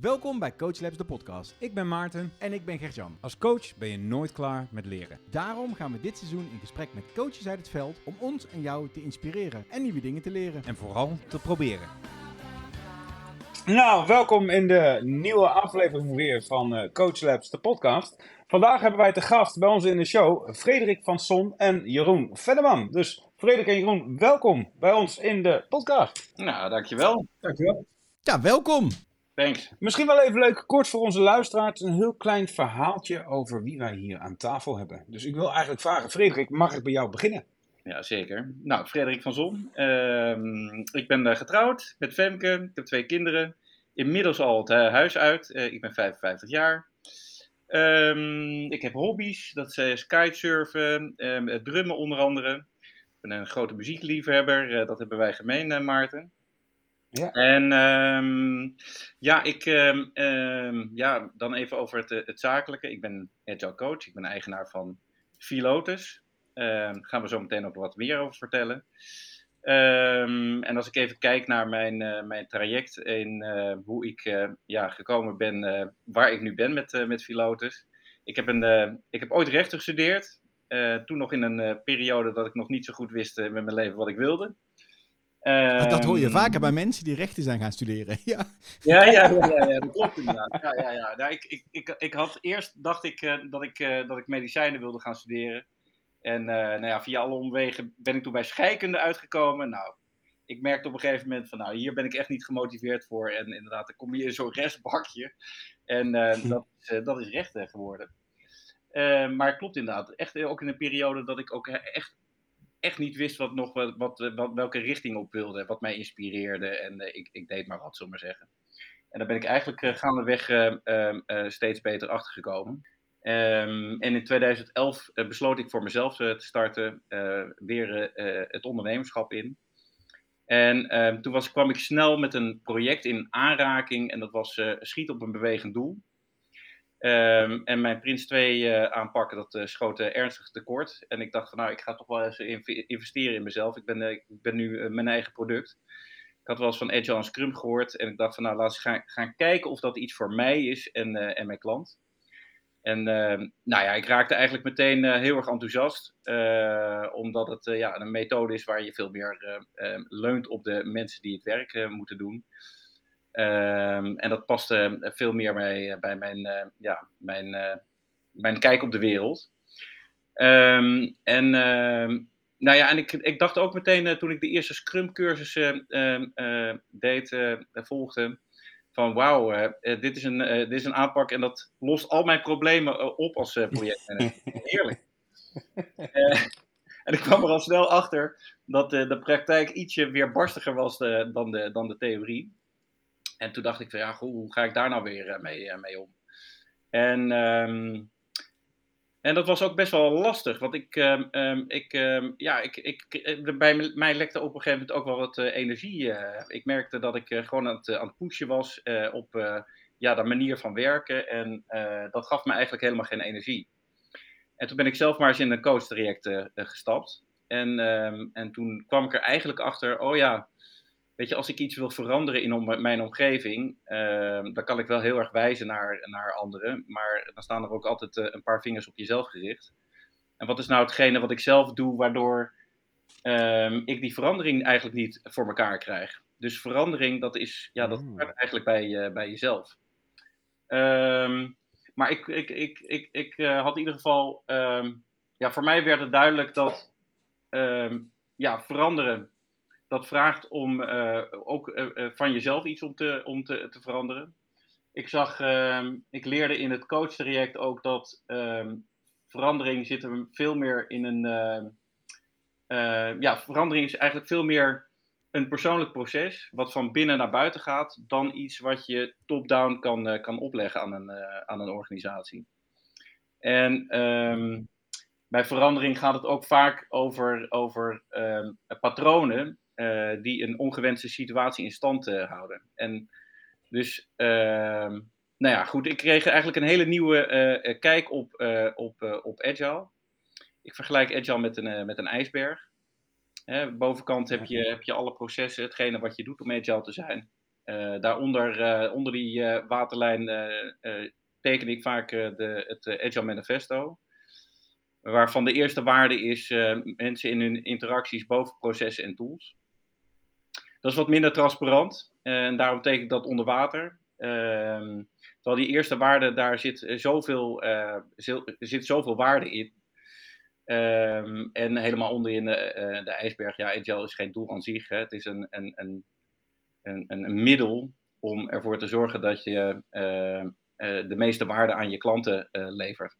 Welkom bij Coach Labs, de podcast. Ik ben Maarten. En ik ben Gert-Jan. Als coach ben je nooit klaar met leren. Daarom gaan we dit seizoen in gesprek met coaches uit het veld om ons en jou te inspireren en nieuwe dingen te leren. En vooral te proberen. Nou, welkom in de nieuwe aflevering weer van eh, Coach Labs, de podcast. Vandaag hebben wij te gast bij ons in de show Frederik van Son en Jeroen Venneman. Dus Frederik en Jeroen, welkom bij ons in de podcast. Nou, dankjewel. Dankjewel. Ja, welkom. Thanks. Misschien wel even leuk, kort voor onze luisteraars, een heel klein verhaaltje over wie wij hier aan tafel hebben. Dus ik wil eigenlijk vragen, Frederik, mag ik bij jou beginnen? Ja, zeker. Nou, Frederik van Zon. Ehm, ik ben uh, getrouwd met Femke. Ik heb twee kinderen. Inmiddels al het uh, huis uit. Uh, ik ben 55 jaar. Um, ik heb hobby's. Dat is kitesurfen, um, drummen onder andere. Ik ben een grote muziekliefhebber. dat hebben wij gemeen, Maarten. Ja. En um, ja, ik, um, um, ja, dan even over het, het zakelijke. Ik ben agile coach. Ik ben eigenaar van Philotus. Daar gaan we zo meteen ook wat meer over vertellen. en als ik even kijk naar mijn, uh, mijn traject en uh, hoe ik uh, ja, gekomen ben waar ik nu ben met, met Philotus. Ik heb, een, ik heb ooit rechten gestudeerd. toen nog in een periode dat ik nog niet zo goed wist met mijn leven wat ik wilde. Um, dat hoor je vaker bij mensen die rechten zijn gaan studeren. ja. Ja, ja, ja, ja, ja, dat klopt inderdaad. Ja, ja, ja. Nou, ik, ik, ik, ik had eerst dacht ik, uh, dat ik uh, dat ik medicijnen wilde gaan studeren. En uh, nou ja, via alle omwegen ben ik toen bij scheikunde uitgekomen. Nou, ik merkte op een gegeven moment van, nou, hier ben ik echt niet gemotiveerd voor. En inderdaad, dan kom je in zo'n restbakje. En dat, dat is rechten geworden. maar het klopt inderdaad. Echt ook in een periode dat ik ook echt echt niet wist wat nog, wat, wat, wat, welke richting op wilde, wat mij inspireerde. En uh, ik, ik deed maar wat, zullen maar zeggen. En daar ben ik eigenlijk uh, gaandeweg uh, steeds beter achtergekomen. Um, en in 2011 besloot ik voor mezelf te starten, weer het ondernemerschap in. En ehm, toen was, kwam ik snel met een project in aanraking en dat was Schiet op een bewegend doel. Um, en mijn Prins 2 uh, aanpakken, dat uh, schoot uh, ernstig tekort. En ik dacht van nou, ik ga toch wel eens investeren in mezelf. Ik ben, ik ben nu mijn eigen product. Ik had wel eens van Agile en Scrum gehoord. En ik dacht van nou, laten we gaan, gaan kijken of dat iets voor mij is en, en mijn klant. En ehm, nou ja, ik raakte eigenlijk meteen heel erg enthousiast. omdat het ja, een methode is waar je veel meer leunt op de mensen die het werk moeten doen. Um, en dat paste veel meer bij, bij mijn, uh, ja, mijn, uh, mijn kijk op de wereld. Um, en, uh, nou ja, en ik, ik dacht ook meteen uh, toen ik de eerste Scrum-cursussen deed, volgde, van wauw, dit, is een, dit is een aanpak en dat lost al mijn problemen op als projectmanager. Heerlijk. en ik kwam er al snel achter dat de praktijk ietsje weerbarstiger was dan, de, dan de theorie. En toen dacht ik van ja, hoe ga ik daar nou weer mee, mee om? En, um, en dat was ook best wel lastig, want ik, um, ik, um, ja, ik, ik, bij mij lekte op een gegeven moment ook wel wat energie. Ik merkte dat ik gewoon aan het, aan het pushen was op ja, de manier van werken en dat gaf me eigenlijk helemaal geen energie. En toen ben ik zelf maar eens in een coach traject gestapt. En, en toen kwam ik er eigenlijk achter, oh ja, weet je, als ik iets wil veranderen in om, mijn omgeving, uh, dan kan ik wel heel erg wijzen naar, naar anderen. Maar dan staan er ook altijd uh, een paar vingers op jezelf gericht. En wat is nou hetgene wat ik zelf doe, waardoor uh, ik die verandering eigenlijk niet voor elkaar krijg? Dus verandering, dat is, ja, dat mm. eigenlijk bij, bij jezelf. Ehm, maar ik, ik, ik, ik, ik uh, had in ieder geval, ehm, ja, voor mij werd het duidelijk dat ja, veranderen dat vraagt om uh, ook uh, van jezelf iets om te, om te, te veranderen. Ik zag, uh, ik leerde in het coach-traject ook dat ehm, verandering zit er veel meer in een. ja, verandering is eigenlijk veel meer een persoonlijk proces, wat van binnen naar buiten gaat, dan iets wat je top-down kan, kan opleggen aan een, aan een organisatie. En um, bij verandering gaat het ook vaak over, over patronen uh, die een ongewenste situatie in stand uh, houden. En dus, uh, nou ja, goed, ik kreeg eigenlijk een hele nieuwe uh, kijk op, op, op Agile. Ik vergelijk Agile met een, met een ijsberg. Hè, bovenkant heb je, heb je alle processen, hetgene wat je doet om Agile te zijn. daaronder, onder die waterlijn, teken ik vaak de, het Agile Manifesto. Waarvan de eerste waarde is mensen in hun interacties boven processen en tools. Dat is wat minder transparant. En daarom teken ik dat onder water. Ehm, terwijl die eerste waarde, daar zit zoveel, uh, zit zoveel waarde in. Um, en helemaal onderin de, de ijsberg, ja, agile is geen doel aan zich. Hè. Het is een, een, een, een, een middel om ervoor te zorgen dat je uh, de meeste waarde aan je klanten levert.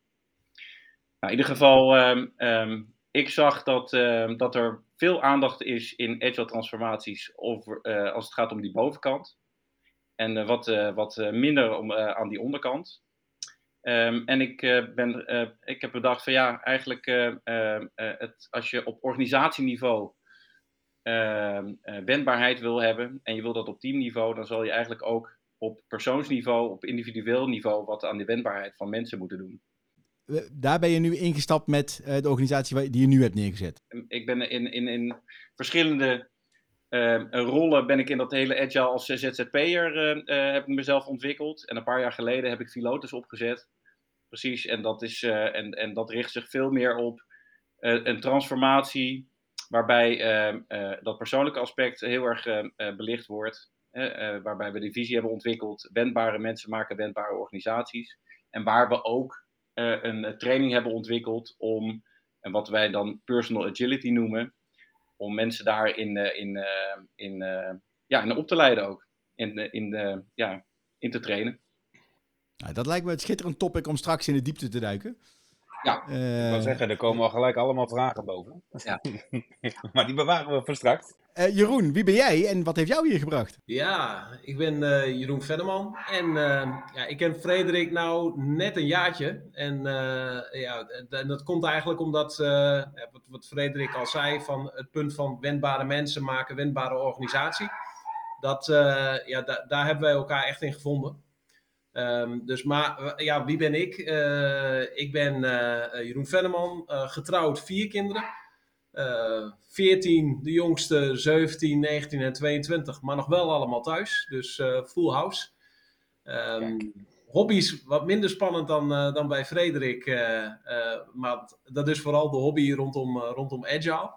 Nou, in ieder geval, um, um, ik zag dat, dat er veel aandacht is in agile transformaties over, als het gaat om die bovenkant. En uh, wat, uh, wat minder om, aan die onderkant. Um, en ik, ben, ik heb bedacht van ja, eigenlijk het, als je op organisatieniveau ehm, wendbaarheid wil hebben en je wil dat op teamniveau, dan zal je eigenlijk ook op persoonsniveau, op individueel niveau, wat aan de wendbaarheid van mensen moeten doen. Daar ben je nu ingestapt met de organisatie die je nu hebt neergezet. Ik ben in, in, in verschillende uh, rollen ben ik in dat hele agile als ZZP'er uh, uh, heb ik mezelf ontwikkeld. En een paar jaar geleden heb ik Filotus opgezet. Precies, en dat, is, eh, en, en dat richt zich veel meer op eh, een transformatie waarbij ehm, eh, dat persoonlijke aspect heel erg belicht wordt. waarbij we de visie hebben ontwikkeld, wendbare mensen maken wendbare organisaties. En waar we ook een training hebben ontwikkeld om, en wat wij dan personal agility noemen, om mensen daarin in, in, eh, in, eh, ja, in op te leiden ook. In, in, ja, in te trainen. Nou, dat lijkt me het schitterend topic om straks in de diepte te duiken. Ja, uh, ik wil zeggen, er komen al gelijk allemaal vragen boven. Ja. maar die bewaren we voor straks. Uh, Jeroen, wie ben jij en wat heeft jou hier gebracht? Ja, ik ben uh, Jeroen Venneman en ja, ik ken Frederik nou net een jaartje. En ja, dat komt eigenlijk omdat, wat, wat Frederik al zei, van het punt van wendbare mensen maken, wendbare organisatie. Dat, ja, da daar hebben wij elkaar echt in gevonden. Um, dus maar, ja, wie ben ik? Ik ben Jeroen Venneman, getrouwd, vier kinderen. 14, de jongste, 17, 19 en 22, maar nog wel allemaal thuis. Dus full house. Um, hobby's wat minder spannend dan, dan bij Frederik. maar dat is vooral de hobby rondom, rondom Agile.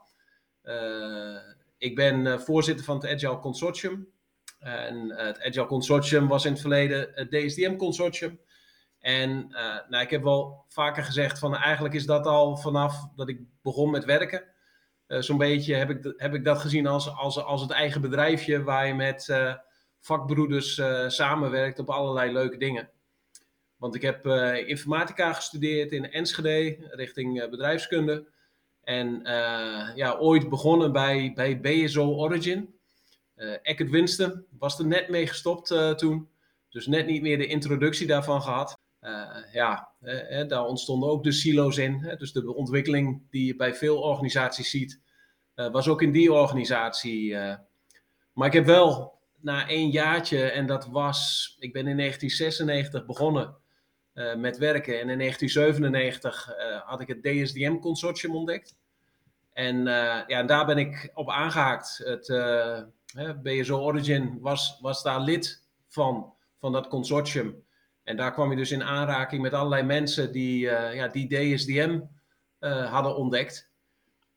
ik ben voorzitter van het Agile Consortium. En eh, het Agile Consortium was in het verleden het DSDM Consortium. En uh, nou, ik heb wel vaker gezegd van eigenlijk is dat al vanaf dat ik begon met werken. Uh, Zo'n beetje heb ik, heb ik dat gezien als, als, als het eigen bedrijfje waar je met uh, vakbroeders samenwerkt op allerlei leuke dingen. Want ik heb informatica gestudeerd in Enschede richting bedrijfskunde. En ja, ooit begonnen bij, bij BSO Origin. Uh, Eckert Winston was er net mee gestopt toen. Dus net niet meer de introductie daarvan gehad. Ja, daar ontstonden ook de silo's in. Hè, dus de ontwikkeling die je bij veel organisaties ziet, was ook in die organisatie. maar ik heb wel na één jaartje, en dat was, ik ben in 1996 begonnen met werken. En in 1997 had ik het DSDM consortium ontdekt. En ja, daar ben ik op aangehaakt. Het BSO Origin was, was daar lid van, van dat consortium. En daar kwam je dus in aanraking met allerlei mensen die, uh, ja, die DSDM uh, eh, hadden ontdekt.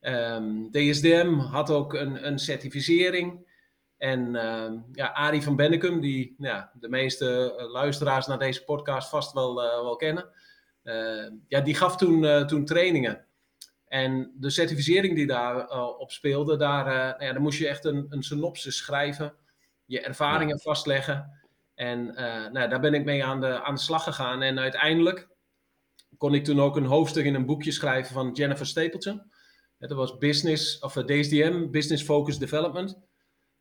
Um, ehm, DSDM had ook een, een certificering. En uh, ja, Arie van Bennekum, die ja, de meeste eh, luisteraars naar deze podcast vast wel, wel kennen, ja, die gaf toen, toen trainingen. En de certificering die daar uh, op speelde, daar, nou ja, dan moest je echt een, een synopsis schrijven, je ervaringen vastleggen. En uh, nou, daar ben ik mee aan de, aan de slag gegaan. En uiteindelijk kon ik toen ook een hoofdstuk in een boekje schrijven van Jennifer Stapleton. dat was Business, of DSDM, Business Focused Development.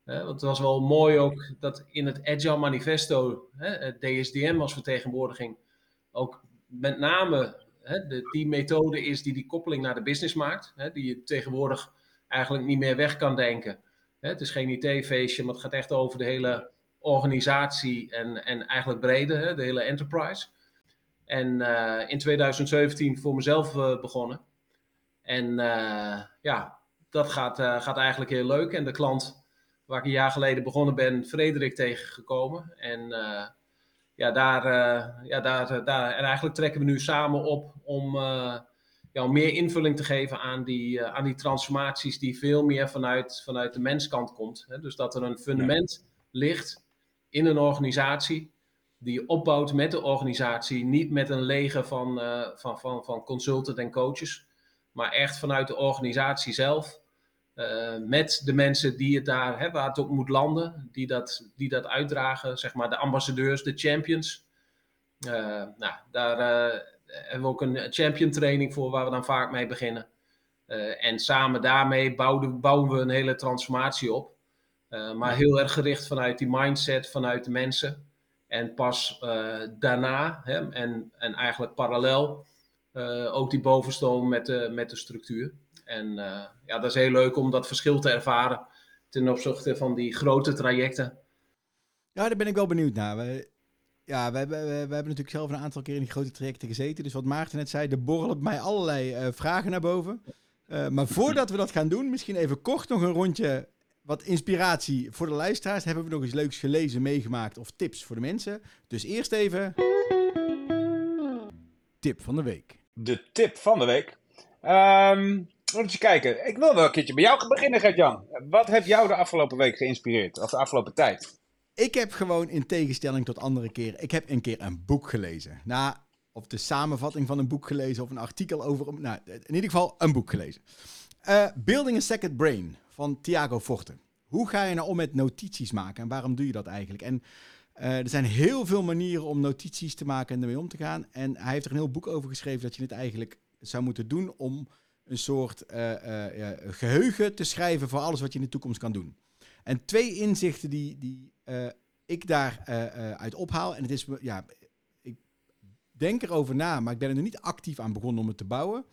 want het was wel mooi ook dat in het Agile Manifesto, het DSDM als vertegenwoordiging, ook met name die methode is die die koppeling naar de business maakt. Die je tegenwoordig eigenlijk niet meer weg kan denken. Het is geen IT-feestje, maar het gaat echt over de hele organisatie en, en eigenlijk breder, hè, de hele enterprise. En uh, in 2017 voor mezelf uh, begonnen. En uh, ja, dat gaat, gaat eigenlijk heel leuk. En de klant waar ik een jaar geleden begonnen ben, Frederik tegengekomen. En ja, daar, ja daar, daar, en eigenlijk trekken we nu samen op om, ja, om meer invulling te geven aan die, aan die transformaties die veel meer vanuit, vanuit de menskant komt. Hè? Dus dat er een fundament ligt in een organisatie die opbouwt met de organisatie, niet met een leger van, uh, van, van, van consultants en coaches, maar echt vanuit de organisatie zelf. Uh, met de mensen die het daar, hè, waar het op moet landen, die dat, die dat uitdragen, zeg maar de ambassadeurs, de champions. Uh, nou, daar hebben we ook een champion training voor waar we dan vaak mee beginnen. en samen daarmee bouwen we een hele transformatie op. maar heel erg gericht vanuit die mindset, vanuit de mensen. En pas uh, daarna, hè, en, en eigenlijk parallel, uh, ook die bovenstoom met de, met de structuur. En ja, dat is heel leuk om dat verschil te ervaren ten opzichte van die grote trajecten. Ja, daar ben ik wel benieuwd naar. We, ja, we, we, we, hebben natuurlijk zelf een aantal keer in die grote trajecten gezeten. Dus wat Maarten net zei, er borrelen bij mij allerlei vragen naar boven. maar voordat we dat gaan doen, misschien even kort nog een rondje wat inspiratie voor de luisteraars. Hebben we nog eens leuks gelezen, meegemaakt of tips voor de mensen. Dus eerst even... Tip van de week. De tip van de week. Um, eens kijken. Ik wil wel een keertje bij jou beginnen, Gert-Jan. Wat heeft jou de afgelopen week geïnspireerd? Of de afgelopen tijd? Ik heb gewoon in tegenstelling tot andere keren... Ik heb een keer een boek gelezen. Nou, of de samenvatting van een boek gelezen... of een artikel over... Nou, in ieder geval een boek gelezen. Uh, Building a Second Brain van Thiago Forte. Hoe ga je nou om met notities maken en waarom doe je dat eigenlijk? En uh, er zijn heel veel manieren om notities te maken en ermee om te gaan. En hij heeft er een heel boek over geschreven dat je het eigenlijk zou moeten doen om een soort uh, uh, geheugen te schrijven voor alles wat je in de toekomst kan doen. En twee inzichten die, die ik daar uit ophaal. En het is, ja, ik denk erover na, maar ik ben er nog niet actief aan begonnen om het te bouwen.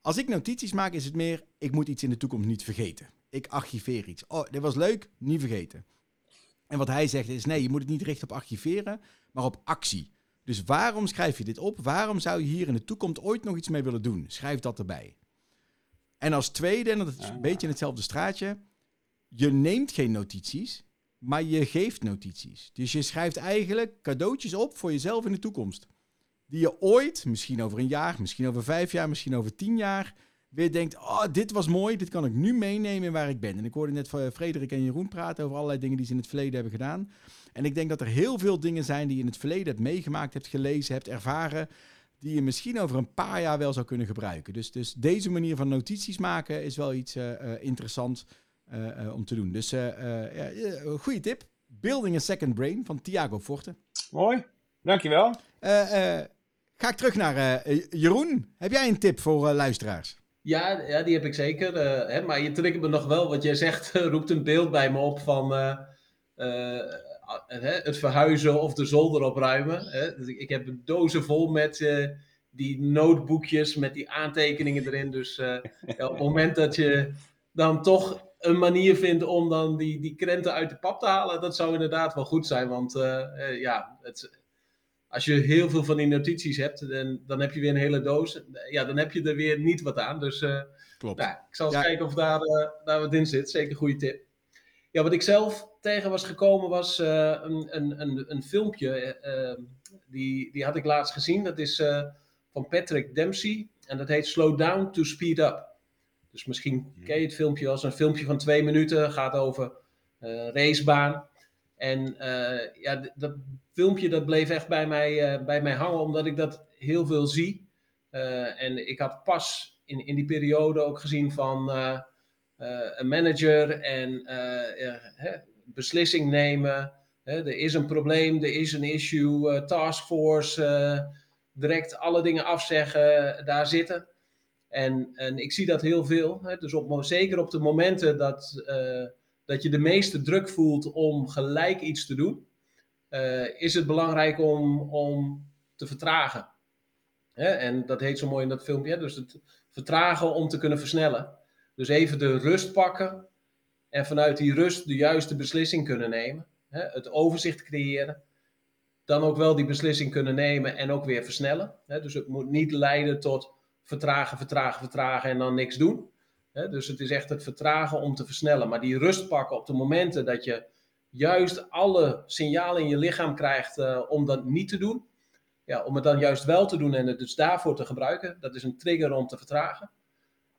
Als ik notities maak, is het meer, ik moet iets in de toekomst niet vergeten. Ik archiveer iets. Oh, dit was leuk, niet vergeten. En wat hij zegt is, nee, je moet het niet richten op archiveren, maar op actie. Dus waarom schrijf je dit op? Waarom zou je hier in de toekomst ooit nog iets mee willen doen? Schrijf dat erbij. En als tweede, en dat is een beetje in hetzelfde straatje, je neemt geen notities, maar je geeft notities. Dus je schrijft eigenlijk cadeautjes op voor jezelf in de toekomst. Die je ooit, misschien over een jaar, misschien over vijf jaar, misschien over tien jaar, weer denkt: Oh, dit was mooi, dit kan ik nu meenemen waar ik ben. En ik hoorde net van Frederik en Jeroen praten over allerlei dingen die ze in het verleden hebben gedaan. En ik denk dat er heel veel dingen zijn die je in het verleden hebt meegemaakt, hebt gelezen, hebt ervaren. Die je misschien over een paar jaar wel zou kunnen gebruiken. Dus, dus deze manier van notities maken is wel iets uh, interessants uh, om te doen. Dus ja, goede tip. Building a Second Brain van Thiago Forte. Mooi, dankjewel. ga ik terug naar Jeroen. Heb jij een tip voor luisteraars? Ja, ja, die heb ik zeker. Uh, hè, maar je triggert me nog wel, wat jij zegt, roept een beeld bij me op van uh, uh, het verhuizen of de zolder opruimen. Hè. Dus ik, heb dozen vol met die notebookjes, met die aantekeningen erin. Dus ja, op het moment dat je dan toch een manier vindt om dan die, die krenten uit de pap te halen, dat zou inderdaad wel goed zijn. Want ja, het, als je heel veel van die notities hebt, dan, dan heb je weer een hele doos. Ja, dan heb je er weer niet wat aan. Dus uh, Klopt. Nou, ik zal eens kijken of daar, uh, daar wat in zit. Zeker een goede tip. Ja, wat ik zelf tegen was gekomen was uh, een, een, een, een filmpje. die, die had ik laatst gezien. Dat is van Patrick Dempsey. En dat heet Slow Down to Speed Up. Dus misschien ken je het filmpje als een filmpje van twee minuten. Gaat over racebaan. En ja, dat filmpje dat bleef echt bij mij, uh, bij mij hangen, omdat ik dat heel veel zie. Uh, en ik had pas in, in die periode ook gezien van een manager en hè, beslissing nemen. Hè, er is een probleem, er is een issue, taskforce, direct alle dingen afzeggen, daar zitten. En, en ik zie dat heel veel. Hè, dus op, zeker op de momenten dat, dat je de meeste druk voelt om gelijk iets te doen uh, is het belangrijk om, om te vertragen. Hè? En dat heet zo mooi in dat filmpje. Dus het vertragen om te kunnen versnellen. Dus even de rust pakken en vanuit die rust de juiste beslissing kunnen nemen. Hè? Het overzicht creëren. Dan ook wel die beslissing kunnen nemen en ook weer versnellen. Dus het moet niet leiden tot vertragen, vertragen, vertragen en dan niks doen. Hè? Dus het is echt het vertragen om te versnellen. Maar die rust pakken op de momenten dat je juist alle signalen in je lichaam krijgt uh, om dat niet te doen. Ja, om het dan juist wel te doen en het dus daarvoor te gebruiken. Dat is een trigger om te vertragen.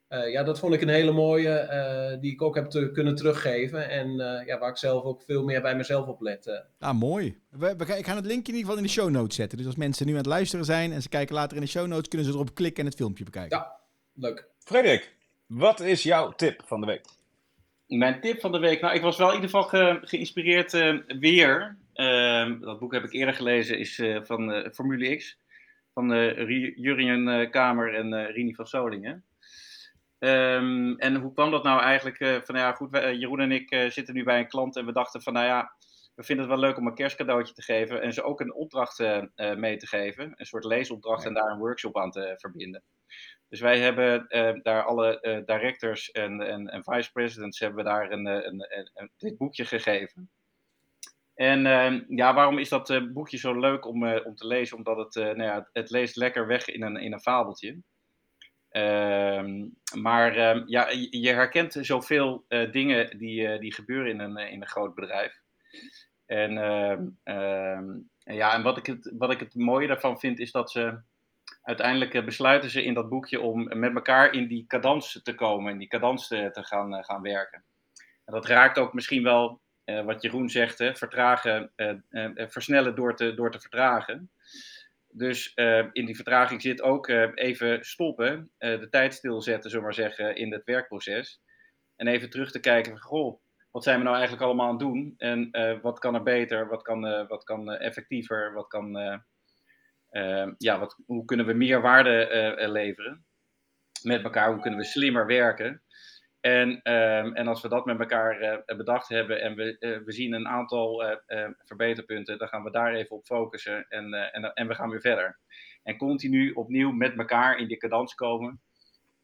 Uh, ja, dat vond ik een hele mooie, uh, die ik ook heb te kunnen teruggeven. En uh, ja, waar ik zelf ook veel meer bij mezelf op let. Ah, mooi. We, we, ik ga het linkje in ieder geval in de show notes zetten. Dus als mensen nu aan het luisteren zijn en ze kijken later in de show notes, kunnen ze erop klikken en het filmpje bekijken. Ja, leuk. Frederik, wat is jouw tip van de week? Mijn tip van de week, nou, ik was wel in ieder geval ge, geïnspireerd weer. Ehm, dat boek heb ik eerder gelezen, is van Formule X. Van Jurien Kamer en Rini van Solingen. Um, en hoe kwam dat nou eigenlijk? Van ja, goed, wij, Jeroen en ik zitten nu bij een klant en we dachten van, nou ja, we vinden het wel leuk om een kerstcadeautje te geven en ze ook een opdracht mee te geven, een soort leesopdracht ja. en daar een workshop aan te verbinden. Dus wij hebben daar alle directors en, en, en vice presidents hebben we daar een, een, een, een dit boekje gegeven. En ehm, ja, waarom is dat boekje zo leuk om, om te lezen? Omdat het, nou ja, het leest lekker weg in een, in een fabeltje. Uh, maar uh, ja, je herkent zoveel dingen die, die gebeuren in een, in een groot bedrijf. En, ehm, ja, en wat, ik het, wat ik het mooie daarvan vind, is dat ze uiteindelijk besluiten ze in dat boekje om met elkaar in die cadans te komen, in die cadans te, gaan, gaan werken. En dat raakt ook misschien wel wat Jeroen zegt, hè, vertragen, versnellen door te, door te vertragen. Dus in die vertraging zit ook even stoppen, de tijd stilzetten, zullen we maar zeggen, in het werkproces. En even terug te kijken goh, wat zijn we nou eigenlijk allemaal aan het doen? En wat kan er beter, wat kan, wat kan effectiever, wat kan, ja, wat, hoe kunnen we meer waarde leveren met elkaar? Hoe kunnen we slimmer werken? En, um, en als we dat met elkaar uh, bedacht hebben en we, we zien een aantal verbeterpunten, dan gaan we daar even op focussen en, en, en we gaan weer verder. En continu opnieuw met elkaar in die cadans komen.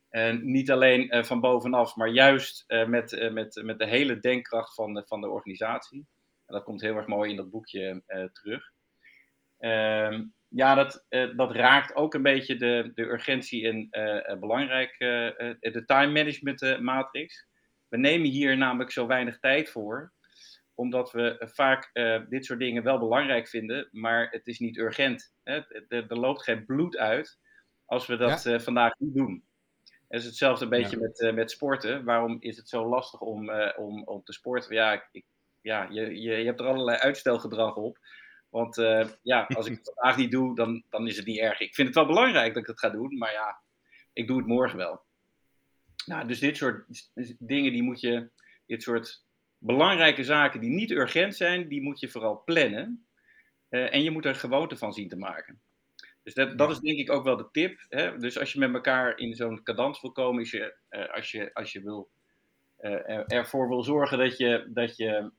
En niet alleen van bovenaf, maar juist met, met, met de hele denkkracht van de, van de organisatie. En dat komt heel erg mooi in dat boekje terug. Um, ja, dat, uh, dat raakt ook een beetje de, de urgentie en uh, belangrijk, uh, de time management matrix. We nemen hier namelijk zo weinig tijd voor, omdat we vaak dit soort dingen wel belangrijk vinden, maar het is niet urgent. Hè? Er, er loopt geen bloed uit als we dat ja. vandaag niet doen. Het is hetzelfde een beetje ja. met, met sporten. Waarom is het zo lastig om, om, om te sporten? Ja, ik, ja je, je, je hebt er allerlei uitstelgedrag op. Want uh, ja, als ik het vandaag niet doe, dan, dan is het niet erg. Ik vind het wel belangrijk dat ik het ga doen, maar ja, ik doe het morgen wel. Nou, dus dit soort dingen, die moet je, dit soort belangrijke zaken die niet urgent zijn, die moet je vooral plannen. Uh, en je moet er gewoonte van zien te maken. Dus dat, dat is denk ik ook wel de tip. Hè? Dus als je met elkaar in zo'n cadans wil komen, is je, uh, als, je, als je wil, er, ervoor wil zorgen dat je, dat je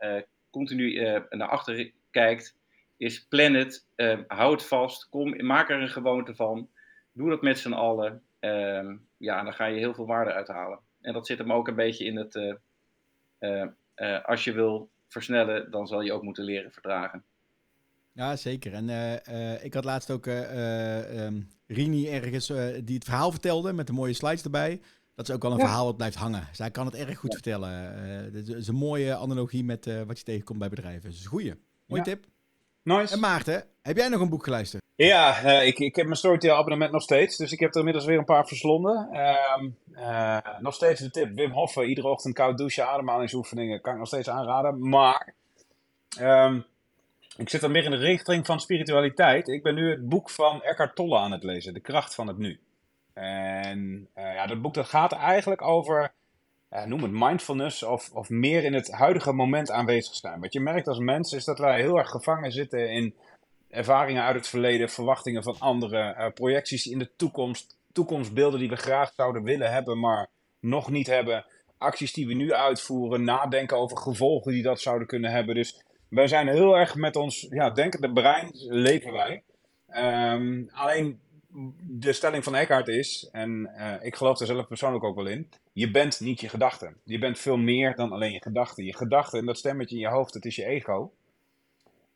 continu naar achter kijkt, is plan het, uh, houd vast, kom, maak er een gewoonte van, doe dat met z'n allen. Uh, ja, dan ga je heel veel waarde uithalen. En dat zit hem ook een beetje in het, uh, als je wil versnellen, dan zal je ook moeten leren verdragen. Ja, zeker. En ik had laatst ook um, Rini ergens die het verhaal vertelde met de mooie slides erbij. Dat is ook al een ja. verhaal wat blijft hangen. Zij kan het erg goed ja. vertellen. Het is een mooie analogie met wat je tegenkomt bij bedrijven. Dus een goeie. Mooie ja. tip. Nice. En Maarten, heb jij nog een boek geluisterd? Ja, uh, ik, ik heb mijn Storytel abonnement nog steeds. Dus ik heb er inmiddels weer een paar verslonden. Uh, uh, nog steeds de tip. Wim Hoffen, iedere ochtend koud douchen, ademhalingsoefeningen. Kan ik nog steeds aanraden. Maar um, ik zit dan meer in de richting van spiritualiteit. Ik ben nu het boek van Eckhart Tolle aan het lezen. De kracht van het nu. En uh, ja, dat boek dat gaat eigenlijk over uh, noem het mindfulness of, of meer in het huidige moment aanwezig zijn. Wat je merkt als mens is dat wij heel erg gevangen zitten in ervaringen uit het verleden, verwachtingen van anderen, uh, projecties in de toekomst, toekomstbeelden die we graag zouden willen hebben, maar nog niet hebben, acties die we nu uitvoeren, nadenken over gevolgen die dat zouden kunnen hebben. Dus wij zijn heel erg met ons ja, denkende brein leven wij. Um, alleen de stelling van Eckhart is, en uh, ik geloof er zelf persoonlijk ook wel in, je bent niet je gedachten. Je bent veel meer dan alleen je gedachten. Je gedachten en dat stemmetje in je hoofd, dat is je ego.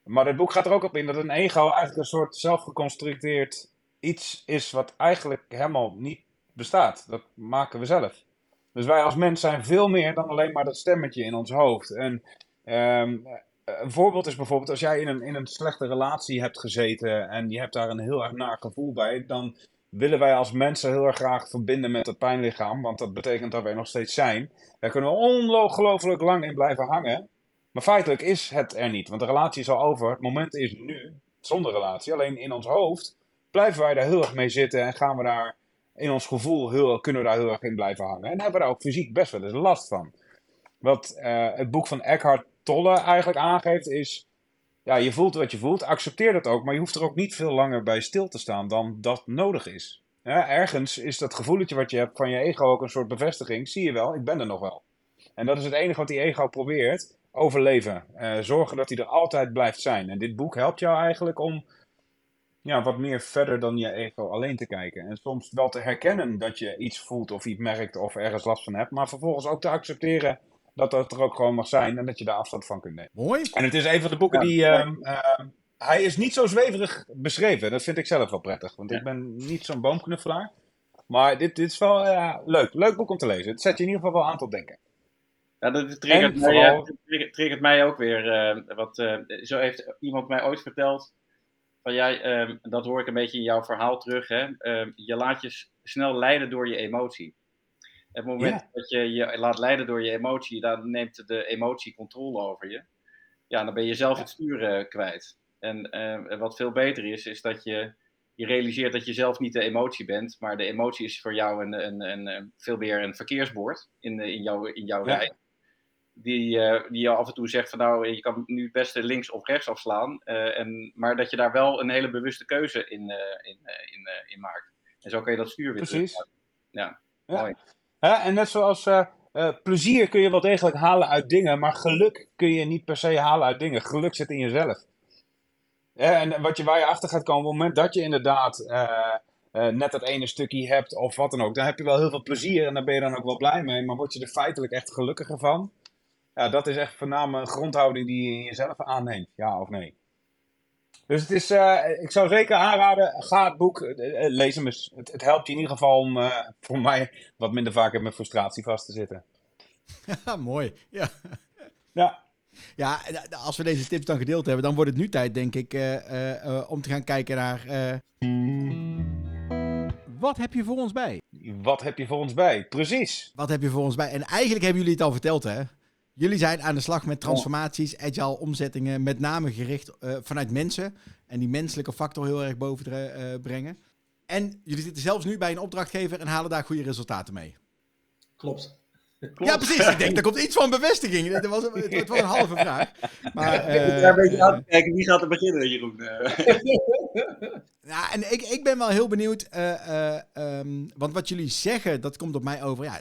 Maar het boek gaat er ook op in dat een ego eigenlijk een soort zelfgeconstrueerd iets is wat eigenlijk helemaal niet bestaat. Dat maken we zelf. Dus wij als mens zijn veel meer dan alleen maar dat stemmetje in ons hoofd. En ehm, een voorbeeld is bijvoorbeeld als jij in een, in een slechte relatie hebt gezeten en je hebt daar een heel erg naar gevoel bij, dan willen wij als mensen heel erg graag verbinden met het pijnlichaam, want dat betekent dat wij nog steeds zijn. Daar kunnen we ongelooflijk lang in blijven hangen. Maar feitelijk is het er niet, want de relatie is al over. Het moment is nu, zonder relatie. Alleen in ons hoofd blijven wij daar heel erg mee zitten en gaan we daar in ons gevoel heel, kunnen we daar heel erg in blijven hangen. En hebben we daar ook fysiek best wel eens last van. Wat uh, het boek van Eckhart Tolle eigenlijk aangeeft is, ja, je voelt wat je voelt, accepteer dat ook, maar je hoeft er ook niet veel langer bij stil te staan dan dat nodig is. Ergens is dat gevoeletje wat je hebt van je ego ook een soort bevestiging, zie je wel, ik ben er nog wel. En dat is het enige wat die ego probeert, overleven. Uh, zorgen dat hij er altijd blijft zijn. En dit boek helpt jou eigenlijk om ja, wat meer verder dan je ego alleen te kijken. En soms wel te herkennen dat je iets voelt of iets merkt of ergens last van hebt. Maar vervolgens ook te accepteren dat dat er ook gewoon mag zijn en dat je daar afstand van kunt nemen. Mooi. En het is een van de boeken die... Uh, uh, hij is niet zo zweverig beschreven. Dat vind ik zelf wel prettig. Want ik ben niet zo'n boomknuffelaar. Maar dit, dit is wel uh, leuk. Leuk boek om te lezen. Het zet je in ieder geval wel aan tot denken. Ja, dat triggert, mij, vooral... triggert, triggert mij ook weer. Uh, wat, uh, zo heeft iemand mij ooit verteld. Van jij, uh, dat hoor ik een beetje in jouw verhaal terug. Hè? Ehm, je laat je snel leiden door je emotie. Het moment dat je je laat leiden door je emotie, dan neemt de emotie controle over je. Ja, dan ben je zelf het sturen kwijt. En wat veel beter is, is dat je je realiseert dat je zelf niet de emotie bent, maar de emotie is voor jou een, een, een, een veel meer een verkeersbord in, in, jouw, in jouw ja. rij die, uh, die je af en toe zegt van nou, je kan nu het beste links of rechts afslaan. Uh, en, maar dat je daar wel een hele bewuste keuze in, in, in, in, maakt. En zo kan je dat stuur weer Precies. Ja, ja. mooi. Ja, en net zoals plezier kun je wel degelijk halen uit dingen, maar geluk kun je niet per se halen uit dingen. Geluk zit in jezelf. Ja, en wat je, waar je achter gaat komen, op het moment dat je inderdaad net dat ene stukje hebt of wat dan ook, dan heb je wel heel veel plezier en daar ben je dan ook wel blij mee. Maar word je er feitelijk echt gelukkiger van? Ja, dat is echt voornamelijk een grondhouding die je in jezelf aanneemt, ja of nee. Dus het is, uh, ik zou zeker aanraden, ga het boek, lees hem eens. Het, het, helpt je in ieder geval om voor mij wat minder vaak met frustratie vast te zitten. Ja, mooi. Ja. Ja. Ja, als we deze tips dan gedeeld hebben, dan wordt het nu tijd, denk ik, om te gaan kijken naar... Wat heb je voor ons bij? Wat heb je voor ons bij? Precies. Wat heb je voor ons bij? En eigenlijk hebben jullie het al verteld, hè? Jullie zijn aan de slag met transformaties, agile omzettingen, met name gericht uh, vanuit mensen. En die menselijke factor heel erg boven te, uh, brengen. En jullie zitten zelfs nu bij een opdrachtgever en halen daar goede resultaten mee. Klopt. Klopt. Ja, precies. Ik denk, er komt iets van bevestiging. Het was, het was een halve vraag. Maar, uh, ik een beetje aan kijken. Wie gaat er beginnen, Jeroen? ja, en ik, ik ben wel heel benieuwd. Uh, um, want wat jullie zeggen, dat komt op mij over. Ja,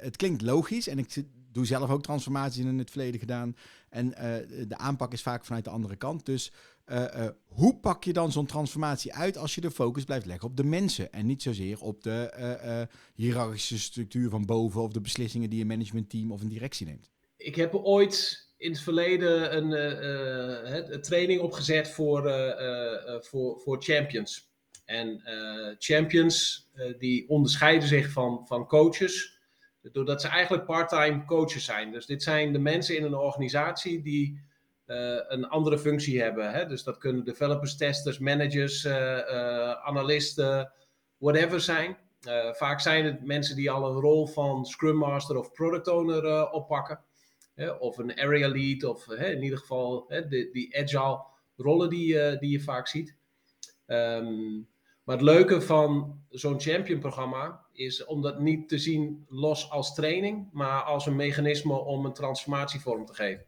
het klinkt logisch. En ik doe zelf ook transformaties in het verleden gedaan. En uh, de aanpak is vaak vanuit de andere kant. Dus uh, uh, hoe pak je dan zo'n transformatie uit als je de focus blijft leggen op de mensen en niet zozeer op de hiërarchische structuur van boven of de beslissingen die een managementteam of een directie neemt? Ik heb ooit in het verleden een, een training opgezet voor, voor, voor champions. En champions die onderscheiden zich van, van coaches doordat ze eigenlijk part-time coaches zijn. Dus dit zijn de mensen in een organisatie die uh, een andere functie hebben. Hè? Dus dat kunnen developers, testers, managers, uh, analisten, whatever zijn. vaak zijn het mensen die al een rol van Scrum Master of Product Owner oppakken. of een area lead, of in ieder geval de, die agile rollen die, die je vaak ziet. Um, maar het leuke van zo'n champion-programma is om dat niet te zien los als training, maar als een mechanisme om een transformatie vorm te geven.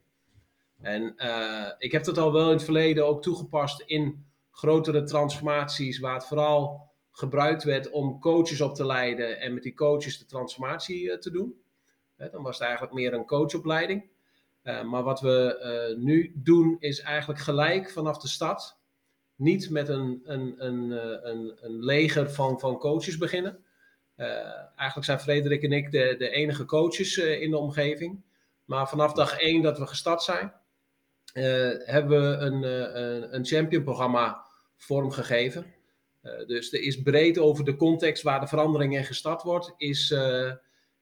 En uh, ik heb dat al wel in het verleden ook toegepast in grotere transformaties, waar het vooral gebruikt werd om coaches op te leiden en met die coaches de transformatie uh, te doen. Dan was het eigenlijk meer een coachopleiding. Uh, maar wat we nu doen is eigenlijk gelijk vanaf de start niet met een, een, een, een, een leger van, van coaches beginnen. Uh, eigenlijk zijn Frederik en ik de, de enige coaches uh, in de omgeving. Maar vanaf dag één dat we gestart zijn, uh, hebben we een, een, een champion-programma vormgegeven. dus er is breed over de context waar de verandering in gestart wordt, is,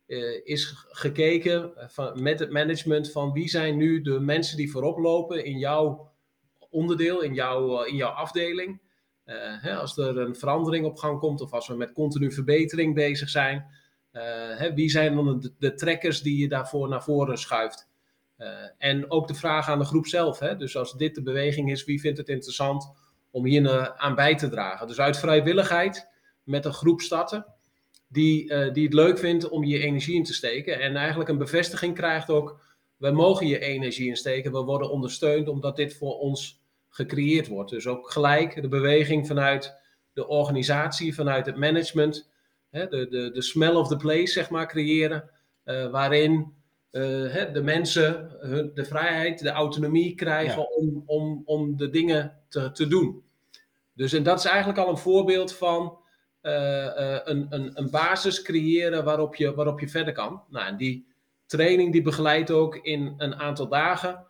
eh, is ge- gekeken van, met het management van wie zijn nu de mensen die voorop lopen in jouw onderdeel, in jouw, eh, in jouw afdeling. Eh, hè, als er een verandering op gang komt of als we met continu verbetering bezig zijn. eh, hè, wie zijn dan de, trekkers die je daarvoor naar voren schuift? Eh, en ook de vraag aan de groep zelf. Hè? Dus als dit de beweging is, wie vindt het interessant om hier aan bij te dragen? Dus uit vrijwilligheid met een groep starten die, die het leuk vindt om je energie in te steken. En eigenlijk een bevestiging krijgt ook, wij mogen je energie insteken, we worden ondersteund omdat dit voor ons gecreëerd wordt. Dus ook gelijk de beweging vanuit de organisatie, vanuit het management, hè, de, de, de smell of the place, zeg maar, creëren, eh, waarin eh, hè, de mensen hun, de vrijheid, de autonomie krijgen Ja. om, om, om de dingen te, te doen. Dus en dat is eigenlijk al een voorbeeld van eh, een, een, een basis creëren waarop je, waarop je verder kan. Nou, en die training die begeleidt ook in een aantal dagen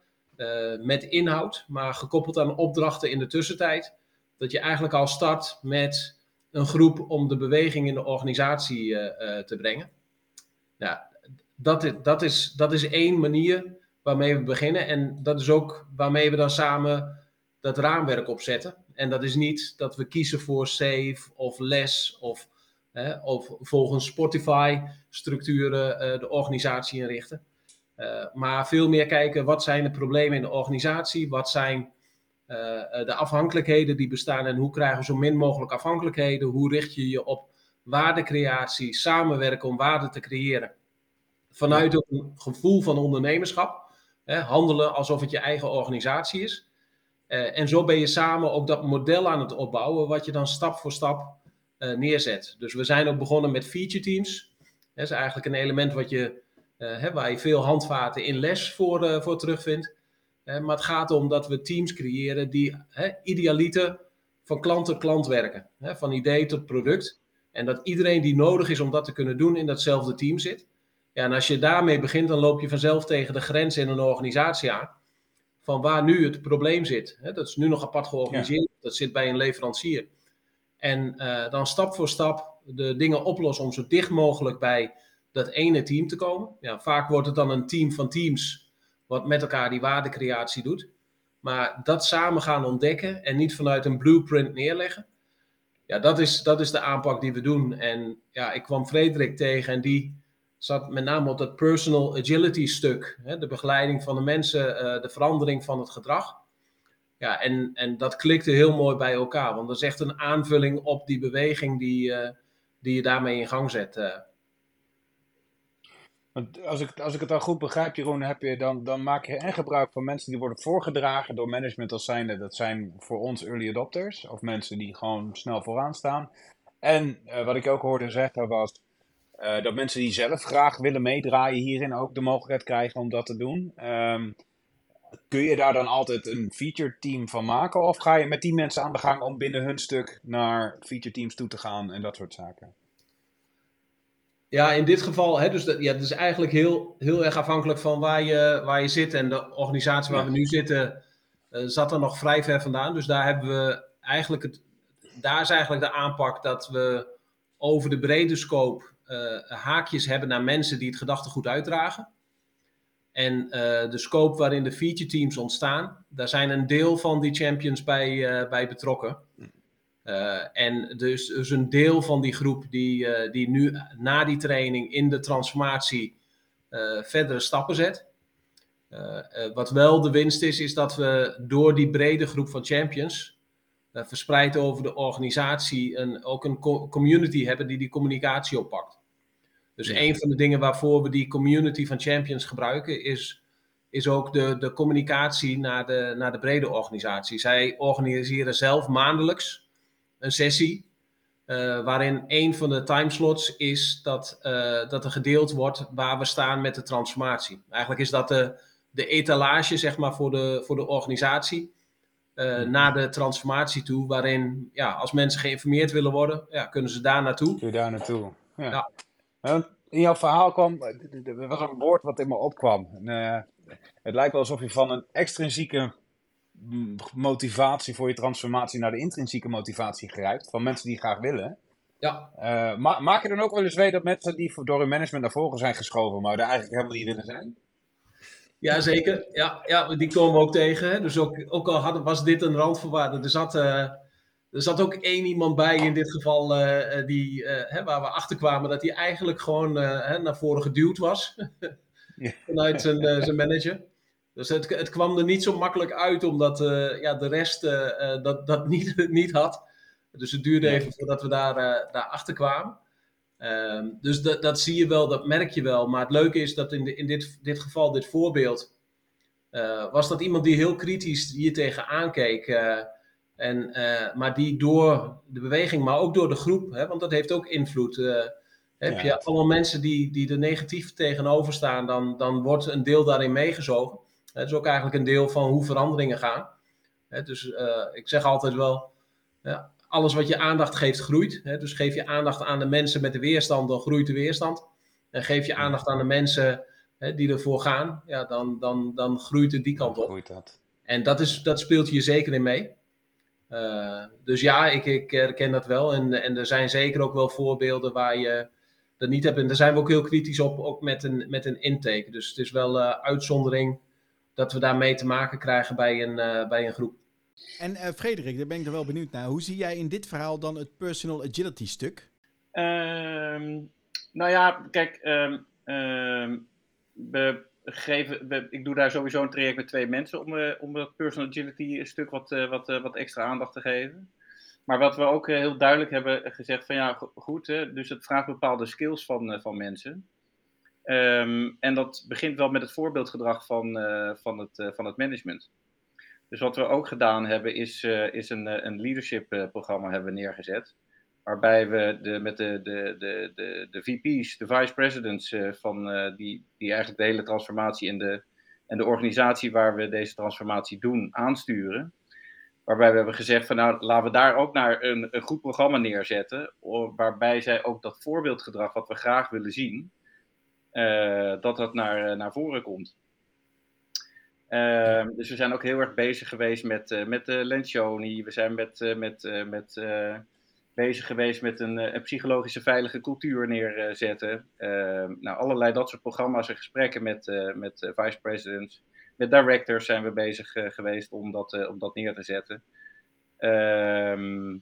met inhoud, maar gekoppeld aan opdrachten in de tussentijd. Dat je eigenlijk al start met een groep om de beweging in de organisatie eh, eh, te brengen. Ja, dat is, dat, is, dat is één manier waarmee we beginnen. En dat is ook waarmee we dan samen dat raamwerk opzetten. En dat is niet dat we kiezen voor safe of less of, hè, of volgens Spotify-structuren eh, de organisatie inrichten. Eh, maar veel meer kijken wat zijn de problemen in de organisatie, wat zijn eh, eh, de afhankelijkheden die bestaan en hoe krijgen we zo min mogelijk afhankelijkheden, hoe richt je je op waardecreatie, samenwerken om waarde te creëren. Vanuit een gevoel van ondernemerschap, hè, handelen alsof het je eigen organisatie is. En zo ben je samen ook dat model aan het opbouwen, wat je dan stap voor stap neerzet. Dus we zijn ook begonnen met feature teams. Dat is eigenlijk een element wat je, hè, waar je veel handvaten in les voor, eh, voor terugvindt. Eh, maar het gaat om dat we teams creëren die hè, idealiter van klant tot klant werken. Hè, van idee tot product. En dat iedereen die nodig is om dat te kunnen doen in datzelfde team zit. Ja, en als je daarmee begint, dan loop je vanzelf tegen de grens in een organisatie aan. Van waar nu het probleem zit. Dat is nu nog apart georganiseerd. Dat zit bij een leverancier. En eh, dan stap voor stap de dingen oplossen om zo dicht mogelijk bij dat ene team te komen. Ja, vaak wordt het dan een team van teams wat met elkaar die waardecreatie doet. Maar dat samen gaan ontdekken en niet vanuit een blueprint neerleggen. Ja, dat is, dat is de aanpak die we doen. En ja, ik kwam Frederik tegen en die zat met name op dat personal agility stuk. Hè, de begeleiding van de mensen, eh, de verandering van het gedrag. Ja, en, en dat klikte heel mooi bij elkaar. Want dat is echt een aanvulling op die beweging die, eh, die je daarmee in gang zet. eh. Als ik, als ik het dan goed begrijp, Jeroen, heb je dan, dan maak je en gebruik van mensen die worden voorgedragen door management als zijnde. Dat zijn voor ons early adopters, of mensen die gewoon snel vooraan staan. En eh, wat ik ook hoorde zeggen was eh, dat mensen die zelf graag willen meedraaien hierin ook de mogelijkheid krijgen om dat te doen. Ehm, kun je daar dan altijd een feature team van maken? Of ga je met die mensen aan de gang om binnen hun stuk naar feature teams toe te gaan en dat soort zaken? Ja, in dit geval, hè, dus dat, ja, het is eigenlijk heel, heel erg afhankelijk van waar je, waar je zit. En de organisatie waar Ja. we nu zitten, eh, zat er nog vrij ver vandaan. Dus daar hebben we eigenlijk het, daar is eigenlijk de aanpak dat we over de brede scope eh, haakjes hebben naar mensen die het gedachtegoed uitdragen. En eh, de scope waarin de feature teams ontstaan, daar zijn een deel van die champions bij, bij betrokken. Eh, en dus, dus een deel van die groep die, eh, die nu na die training in de transformatie eh, verdere stappen zet. Eh, eh, wat wel de winst is, is dat we door die brede groep van champions, eh, verspreid over de organisatie, een, ook een co- community hebben die die communicatie oppakt. Dus Ja. een van de dingen waarvoor we die community van champions gebruiken, is, is ook de, de communicatie naar de, naar de brede organisatie. Zij organiseren zelf maandelijks een sessie. eh, waarin een van de timeslots is dat, eh, dat er gedeeld wordt waar we staan met de transformatie. Eigenlijk is dat de, de etalage zeg maar, voor, de, voor de organisatie eh, naar de transformatie toe. Waarin ja, als mensen geïnformeerd willen worden, ja, kunnen ze daar naartoe. Kun je daar naartoe? Ja. Ja. In jouw verhaal kwam, er was een woord wat in me opkwam. En, het lijkt wel alsof je van een extrinsieke motivatie voor je transformatie naar de intrinsieke motivatie grijpt. Van mensen die graag willen. Ja, Eh, ma maak je dan ook wel eens mee dat mensen die door hun management naar voren zijn geschoven, maar daar eigenlijk helemaal niet willen zijn? ja zeker. Ja, ja, die komen we ook tegen. Hè. Dus ook, ook al hadden, was dit een randvoorwaarde, er zat, eh, er zat ook één iemand bij in dit geval eh, die, hè, waar we achter kwamen dat hij eigenlijk gewoon hè, naar voren geduwd was vanuit zijn, zijn manager. Dus het, het kwam er niet zo makkelijk uit, omdat eh, ja, de rest eh, eh, dat, dat niet, niet had. Dus het duurde even voordat we daar, daar achter kwamen. Ehm, dus dat, dat zie je wel, dat merk je wel. Maar het leuke is dat in, de, in dit, dit geval, dit voorbeeld, was dat iemand die heel kritisch hier tegenaan keek. en, maar die door de beweging, maar ook door de groep, hè, want dat heeft ook invloed. heb Ja. je allemaal mensen die, die er negatief tegenover staan, dan, dan wordt een deel daarin meegezogen. Het is ook eigenlijk een deel van hoe veranderingen gaan. Dus eh, ik zeg altijd wel, alles wat je aandacht geeft, groeit. Dus geef je aandacht aan de mensen met de weerstand, dan groeit de weerstand. En geef je aandacht aan de mensen die ervoor gaan, ja, dan, dan, dan groeit het die kant op. Groeit dat. En dat, is, dat speelt hier zeker in mee. Eh, dus ja, ik, ik herken dat wel. En, en er zijn zeker ook wel voorbeelden waar je dat niet hebt. En daar zijn we ook heel kritisch op, ook met een, met een intake. Dus het is wel eh, uitzondering dat we daarmee te maken krijgen bij een, eh, bij een groep. En eh, Frederik, daar ben ik er wel benieuwd naar. Hoe zie jij in dit verhaal dan het personal agility stuk? Ehm, nou ja, kijk, ehm, ehm, we geven, we- ik doe daar sowieso een traject met twee mensen om, eh, om dat personal agility stuk wat, eh, wat, wat extra aandacht te geven. Maar wat we ook heel duidelijk hebben gezegd van ja, go- goed, hè, dus het vraagt bepaalde skills van, eh, van mensen. Ehm, en dat begint wel met het voorbeeldgedrag van, eh, van, het, eh, van het management. Dus wat we ook gedaan hebben, is, eh, is een, een leadership programma hebben neergezet. Waarbij we de, met de, de, de, de, de VP's, de vice presidents van die, die eigenlijk de hele transformatie en de, en de organisatie waar we deze transformatie doen aansturen. Waarbij we hebben gezegd van nou laten we daar ook naar een, een goed programma neerzetten. Waarbij zij ook dat voorbeeldgedrag wat we graag willen zien, dat dat naar, eh, naar voren komt. Ehm, dus we zijn ook heel erg bezig geweest met, eh met Lencioni. We zijn met, eh, met, eh, met, eh, bezig geweest met een, eh, een psychologische veilige cultuur neerzetten. Ehm, nou, allerlei dat soort programma's en gesprekken met, eh, met eh, vice presidents. Met directors zijn we bezig eh, geweest om dat, eh, om dat neer te zetten. Ehm,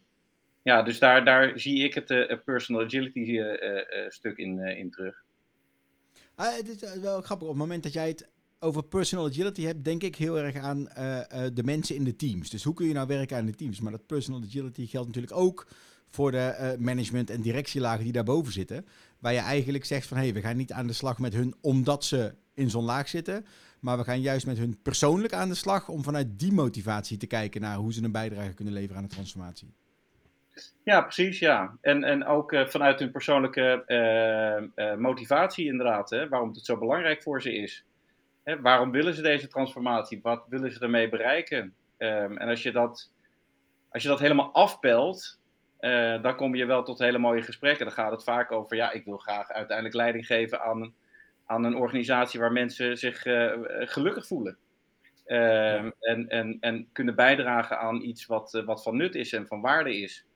ja, dus daar, daar zie ik het eh, personal agility eh, eh, eh, stuk in, eh, in terug. Ah, het is eh, wel grappig. Op het moment dat jij het over personal agility hebt, denk ik heel erg aan eh, eh, de mensen in de teams. Dus hoe kun je nou werken aan de teams? Maar dat personal agility geldt natuurlijk ook voor de management- en directielagen die daarboven zitten. Waar je eigenlijk zegt van, hé, hey, we gaan niet aan de slag met hun omdat ze in zo'n laag zitten. Maar we gaan juist met hun persoonlijk aan de slag om vanuit die motivatie te kijken naar hoe ze een bijdrage kunnen leveren aan de transformatie. Ja, precies, ja. En, en ook eh, vanuit hun persoonlijke eh, eh, motivatie inderdaad, hè, waarom het zo belangrijk voor ze is. Hè, waarom willen ze deze transformatie? Wat willen ze ermee bereiken? Ehm, en als je dat, als je dat helemaal afpelt, dan kom je wel tot hele mooie gesprekken. Dan gaat het vaak over, ja, ik wil graag uiteindelijk leiding geven aan, een- aan een organisatie waar mensen zich gelukkig voelen. Ehm, en, en, en kunnen bijdragen aan iets wat, wat van nut is en van waarde is.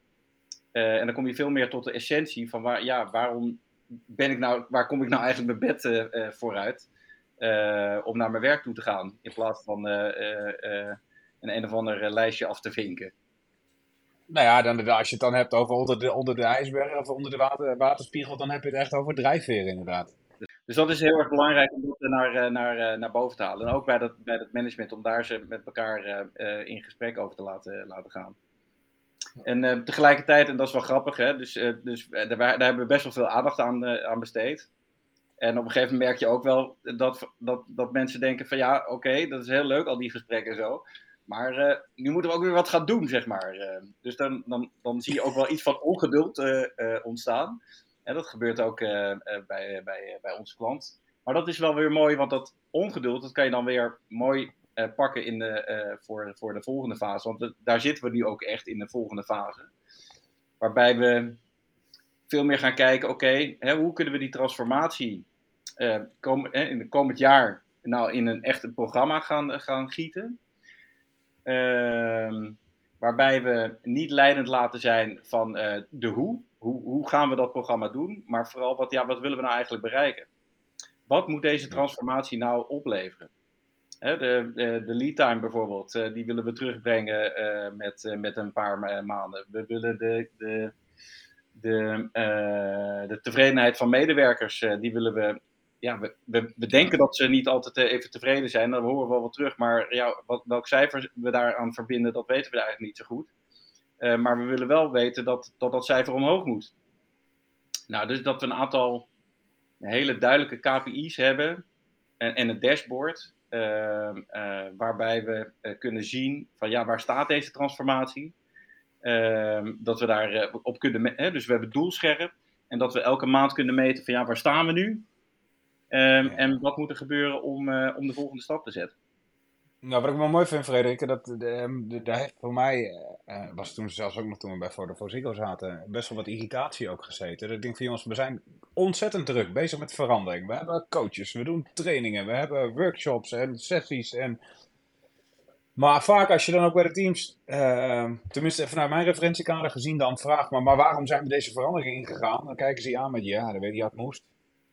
Eh, en dan kom je veel meer tot de essentie van waar, ja, waarom ben ik nou, waar kom ik nou eigenlijk mijn bed eh, eh, vooruit om naar mijn werk toe te gaan, in plaats van een een of ander lijstje af te vinken. Nou ja, dan, als je het dan hebt over onder de, onder de ijsberg of onder de water, waterspiegel, dan heb je het echt over drijfveren inderdaad. Dus dat is heel erg belangrijk om dat naar, naar, naar boven te halen. En ook bij dat, bij dat management, om daar ze met elkaar in gesprek over te laten, laten gaan. En eh, tegelijkertijd, en dat is wel grappig, hè, dus, eh, dus eh, daar, daar hebben we best wel veel aandacht aan, aan besteed. En op een gegeven moment merk je ook wel dat, dat, dat mensen denken van ja, oké, dat is heel leuk, al die gesprekken en zo. Maar nu moeten we ook weer wat gaan doen, zeg maar. Dus dan, dan, dan zie je ook wel iets van ongeduld ontstaan. En dat gebeurt ook bij, bij, bij onze klant. Maar dat is wel weer mooi, want dat ongeduld, dat kan je dan weer mooi pakken in de, eh, voor, voor de volgende fase. Want daar zitten we nu ook echt in de volgende fase. Waarbij we veel meer gaan kijken, oké, hoe kunnen we die transformatie eh, kom, hè, in het komend jaar nou in een echt een programma gaan, gaan gieten. Ehm, waarbij we niet leidend laten zijn van eh, de hoe. hoe, hoe gaan we dat programma doen? Maar vooral, wat, ja, wat willen we nou eigenlijk bereiken? Wat moet deze transformatie nou opleveren? De, de, de lead time bijvoorbeeld, eh, die willen we terugbrengen eh, met, eh, met een paar ma- maanden. We willen de, de, de, de tevredenheid van medewerkers, die willen we. Ja, we, we, denken dat ze niet altijd even tevreden zijn, dan horen we wel wat terug. Maar ja, wat, welk cijfer we daaraan verbinden, dat weten we eigenlijk niet zo goed. Maar we willen wel weten dat, dat dat cijfer omhoog moet. Nou, dus dat we een aantal hele duidelijke KPI's hebben en, en een dashboard. Eh, eh, waarbij we eh, kunnen zien van ja, waar staat deze transformatie? Ehm, dat we daar eh, op kunnen, hè, dus we hebben doelscherp en dat we elke maand kunnen meten van ja, waar staan we nu? Ehm, Ja. En wat moet er gebeuren om, om de volgende stap te zetten? Nou, wat ik wel mooi vind, Frederik, dat de, voor mij, eh, was toen zelfs ook nog toen we bij voor Ziggo zaten, best wel wat irritatie ook gezeten. Dat ik denk van jongens, we zijn ontzettend druk bezig met verandering. We hebben coaches, we doen trainingen, we hebben workshops en sessies en... Maar vaak als je dan ook bij de teams, eh, tenminste vanuit mijn referentiekader gezien dan vraagt, maar, maar waarom zijn we deze verandering ingegaan? Dan kijken ze je aan met ja, dat weet je, het moest.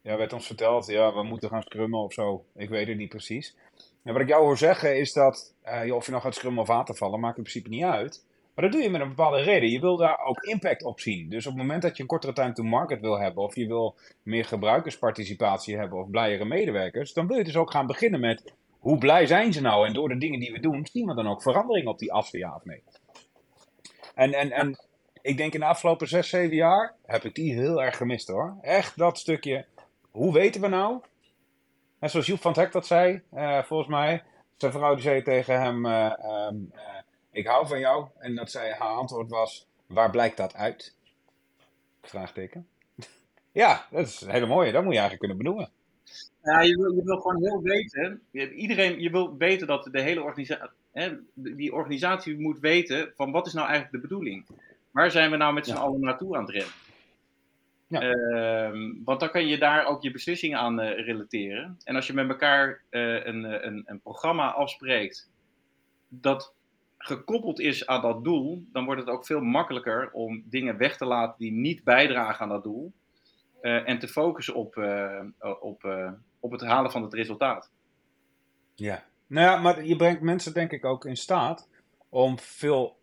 Ja, werd ons verteld, ja, we moeten gaan scrummen of zo. Ik weet het niet precies. En wat ik jou hoor zeggen is dat, joh, of je nou gaat scrummen of watervallen, maakt in principe niet uit. Maar dat doe je met een bepaalde reden. Je wil daar ook impact op zien. Dus op het moment dat je een kortere time to market wil hebben, of je wil meer gebruikersparticipatie hebben, of blijere medewerkers, dan wil je dus ook gaan beginnen met, hoe blij zijn ze nou? En door de dingen die we doen, zien we dan ook verandering op die afstand, ja? En, en, en ik denk in de afgelopen zes, zeven jaar heb ik die heel erg gemist hoor. Echt dat stukje, hoe weten we nou? En zoals Joep van het Hek dat zei, eh, volgens mij, zijn vrouw die zei tegen hem, eh, ehm, eh, ik hou van jou. En dat zij, haar antwoord was, waar blijkt dat uit? Vraagteken. ja, dat is een hele mooie, dat moet je eigenlijk kunnen benoemen. Ja, je wil, je wil gewoon heel weten. je- Iedereen, je wil weten dat de hele organisatie. Die organisatie moet weten van wat is nou eigenlijk de bedoeling? Waar zijn we nou met z'n Ja. allen naartoe aan het rennen? Ja. Ehm, want dan kan je daar ook je beslissingen aan eh, relateren. En als je met elkaar eh, een, eh, een, een programma afspreekt dat gekoppeld is aan dat doel, dan wordt het ook veel makkelijker om dingen weg te laten die niet bijdragen aan dat doel. eh, en te focussen op, eh, op, eh, op het halen van het resultaat. Ja. Nou ja, maar je brengt mensen denk ik ook in staat om veel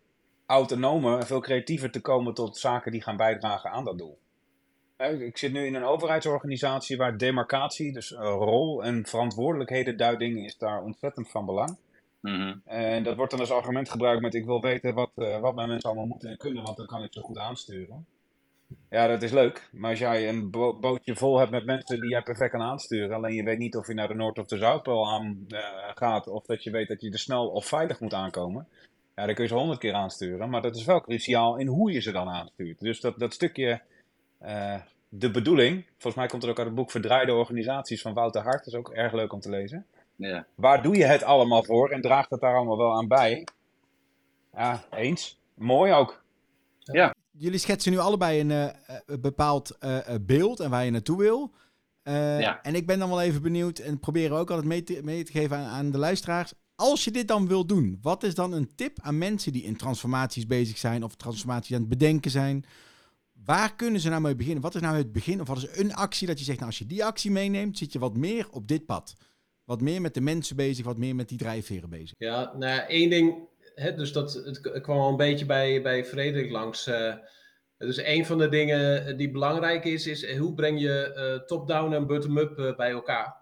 autonomer en veel creatiever te komen tot zaken die gaan bijdragen aan dat doel. Ik zit nu in een overheidsorganisatie waar demarcatie, dus eh, rol en verantwoordelijkhedenduiding, is daar ontzettend van belang. Mhm. En dat wordt dan als argument gebruikt met ik wil weten wat, eh, wat mijn mensen allemaal moeten en kunnen, want dan kan ik zo goed aansturen. Ja, dat is leuk. Maar als jij een bo- bootje vol hebt met mensen die jij perfect kan aansturen, alleen je weet niet of je naar de Noord- of de Zuidpool aan eh, gaat, of dat je weet dat je er snel of veilig moet aankomen, ja, dan kun je ze honderd keer aansturen. Maar dat is wel cruciaal in hoe je ze dan aanstuurt. Dus dat, dat stukje, eh, de bedoeling, volgens mij komt het ook uit het boek Verdraaide Organisaties van Wouter Hart, dat is ook erg leuk om te lezen. Ja. Waar doe je het allemaal voor en draagt het daar allemaal wel aan bij? Ja, eens. Mooi ook. Jullie schetsen nu allebei een eh, bepaald eh, beeld en waar je naartoe wil. Eh, Ja. En ik ben dan wel even benieuwd en proberen ook altijd mee te, mee te geven aan, aan de luisteraars. Als je dit dan wil doen, wat is dan een tip aan mensen die in transformaties bezig zijn of transformaties aan het bedenken zijn? Waar kunnen ze nou mee beginnen? Wat is nou het begin of wat is een actie dat je zegt, nou als je die actie meeneemt, zit je wat meer op dit pad? Wat meer met de mensen bezig, wat meer met die drijfveren bezig. Ja, nou ja, één ding, hè, dus dat, het kwam al een beetje bij, bij Frederik langs. eh, dus een van de dingen die belangrijk is, is eh, hoe breng je eh, top-down en bottom-up bij elkaar?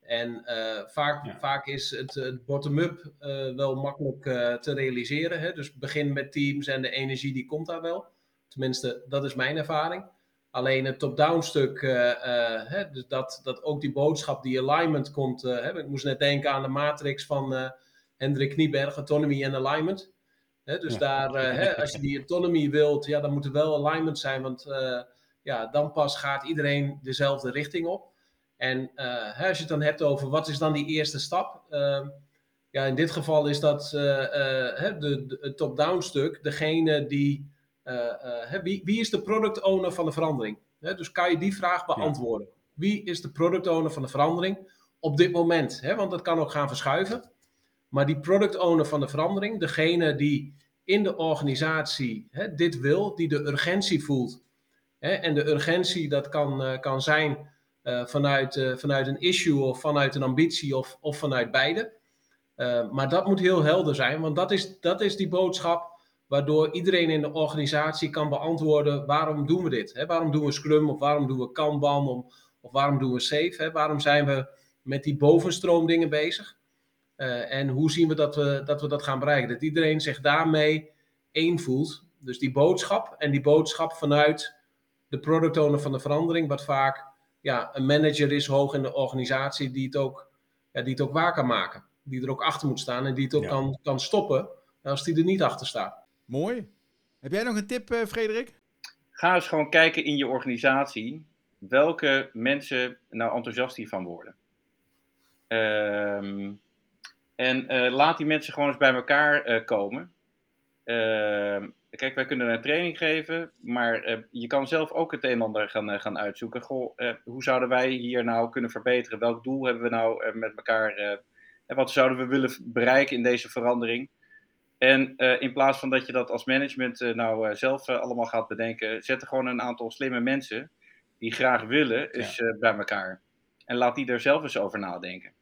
En eh, vaak, Ja. vaak is het, het bottom-up eh, wel makkelijk eh, te realiseren. Hè? Dus begin met teams en de energie die komt daar wel. Tenminste, dat is mijn ervaring. Alleen het top-down stuk, eh, eh, hè, dus dat, dat ook die boodschap, die alignment komt. eh, hè, ik moest net denken aan de matrix van Hendrik Knieberg, Autonomy en Alignment. Hè, dus Ja. daar, hè, als je die autonomy wilt, ja, dan moet er wel alignment zijn, want ja, dan pas gaat iedereen dezelfde richting op. En hè, als je het dan hebt over wat is dan die eerste stap, Ehm, ja, in dit geval is dat hè, de, de- het top-down stuk, degene die, wie, wie is de product owner van de verandering? Dus kan je die vraag beantwoorden. Wie is de product owner van de verandering op dit moment? Hè? Want dat kan ook gaan verschuiven. Maar die product owner van de verandering, degene die in de organisatie hè, dit wil, die de urgentie voelt Hè? En de urgentie, dat kan, eh, kan zijn eh, vanuit, eh, vanuit een issue of vanuit een ambitie of, of vanuit beide. Eh, maar dat moet heel helder zijn, want dat is, dat is die boodschap waardoor iedereen in de organisatie kan beantwoorden waarom doen we dit? Hè? Waarom doen we Scrum of waarom doen we Kanban of, of waarom doen we Safe? Hè? Waarom zijn we met die bovenstroom dingen bezig? Uh, en hoe zien we dat, we dat we dat gaan bereiken? Dat iedereen zich daarmee één voelt. Dus die boodschap en die boodschap vanuit de product owner van de verandering, wat vaak ja, een manager is hoog in de organisatie die het ook, ja, die het ook waar kan maken. Die er ook achter moet staan en die het ook Ja. kan, kan stoppen als die er niet achter staat. Mooi. Heb jij nog een tip, eh, Frederik? Ga eens gewoon kijken in je organisatie welke mensen nou enthousiast hiervan worden. Ehm, en eh, laat die mensen gewoon eens bij elkaar eh, komen. Ehm, kijk, wij kunnen een training geven, maar je kan zelf ook het een en ander gaan, gaan uitzoeken. Goh, hoe zouden wij hier nou kunnen verbeteren? Welk doel hebben we nou met elkaar? en wat zouden we willen bereiken in deze verandering? En eh, in plaats van dat je dat als management eh, nou eh, zelf allemaal gaat bedenken, zet er gewoon een aantal slimme mensen die graag willen eens bij elkaar. En laat die er zelf eens over nadenken.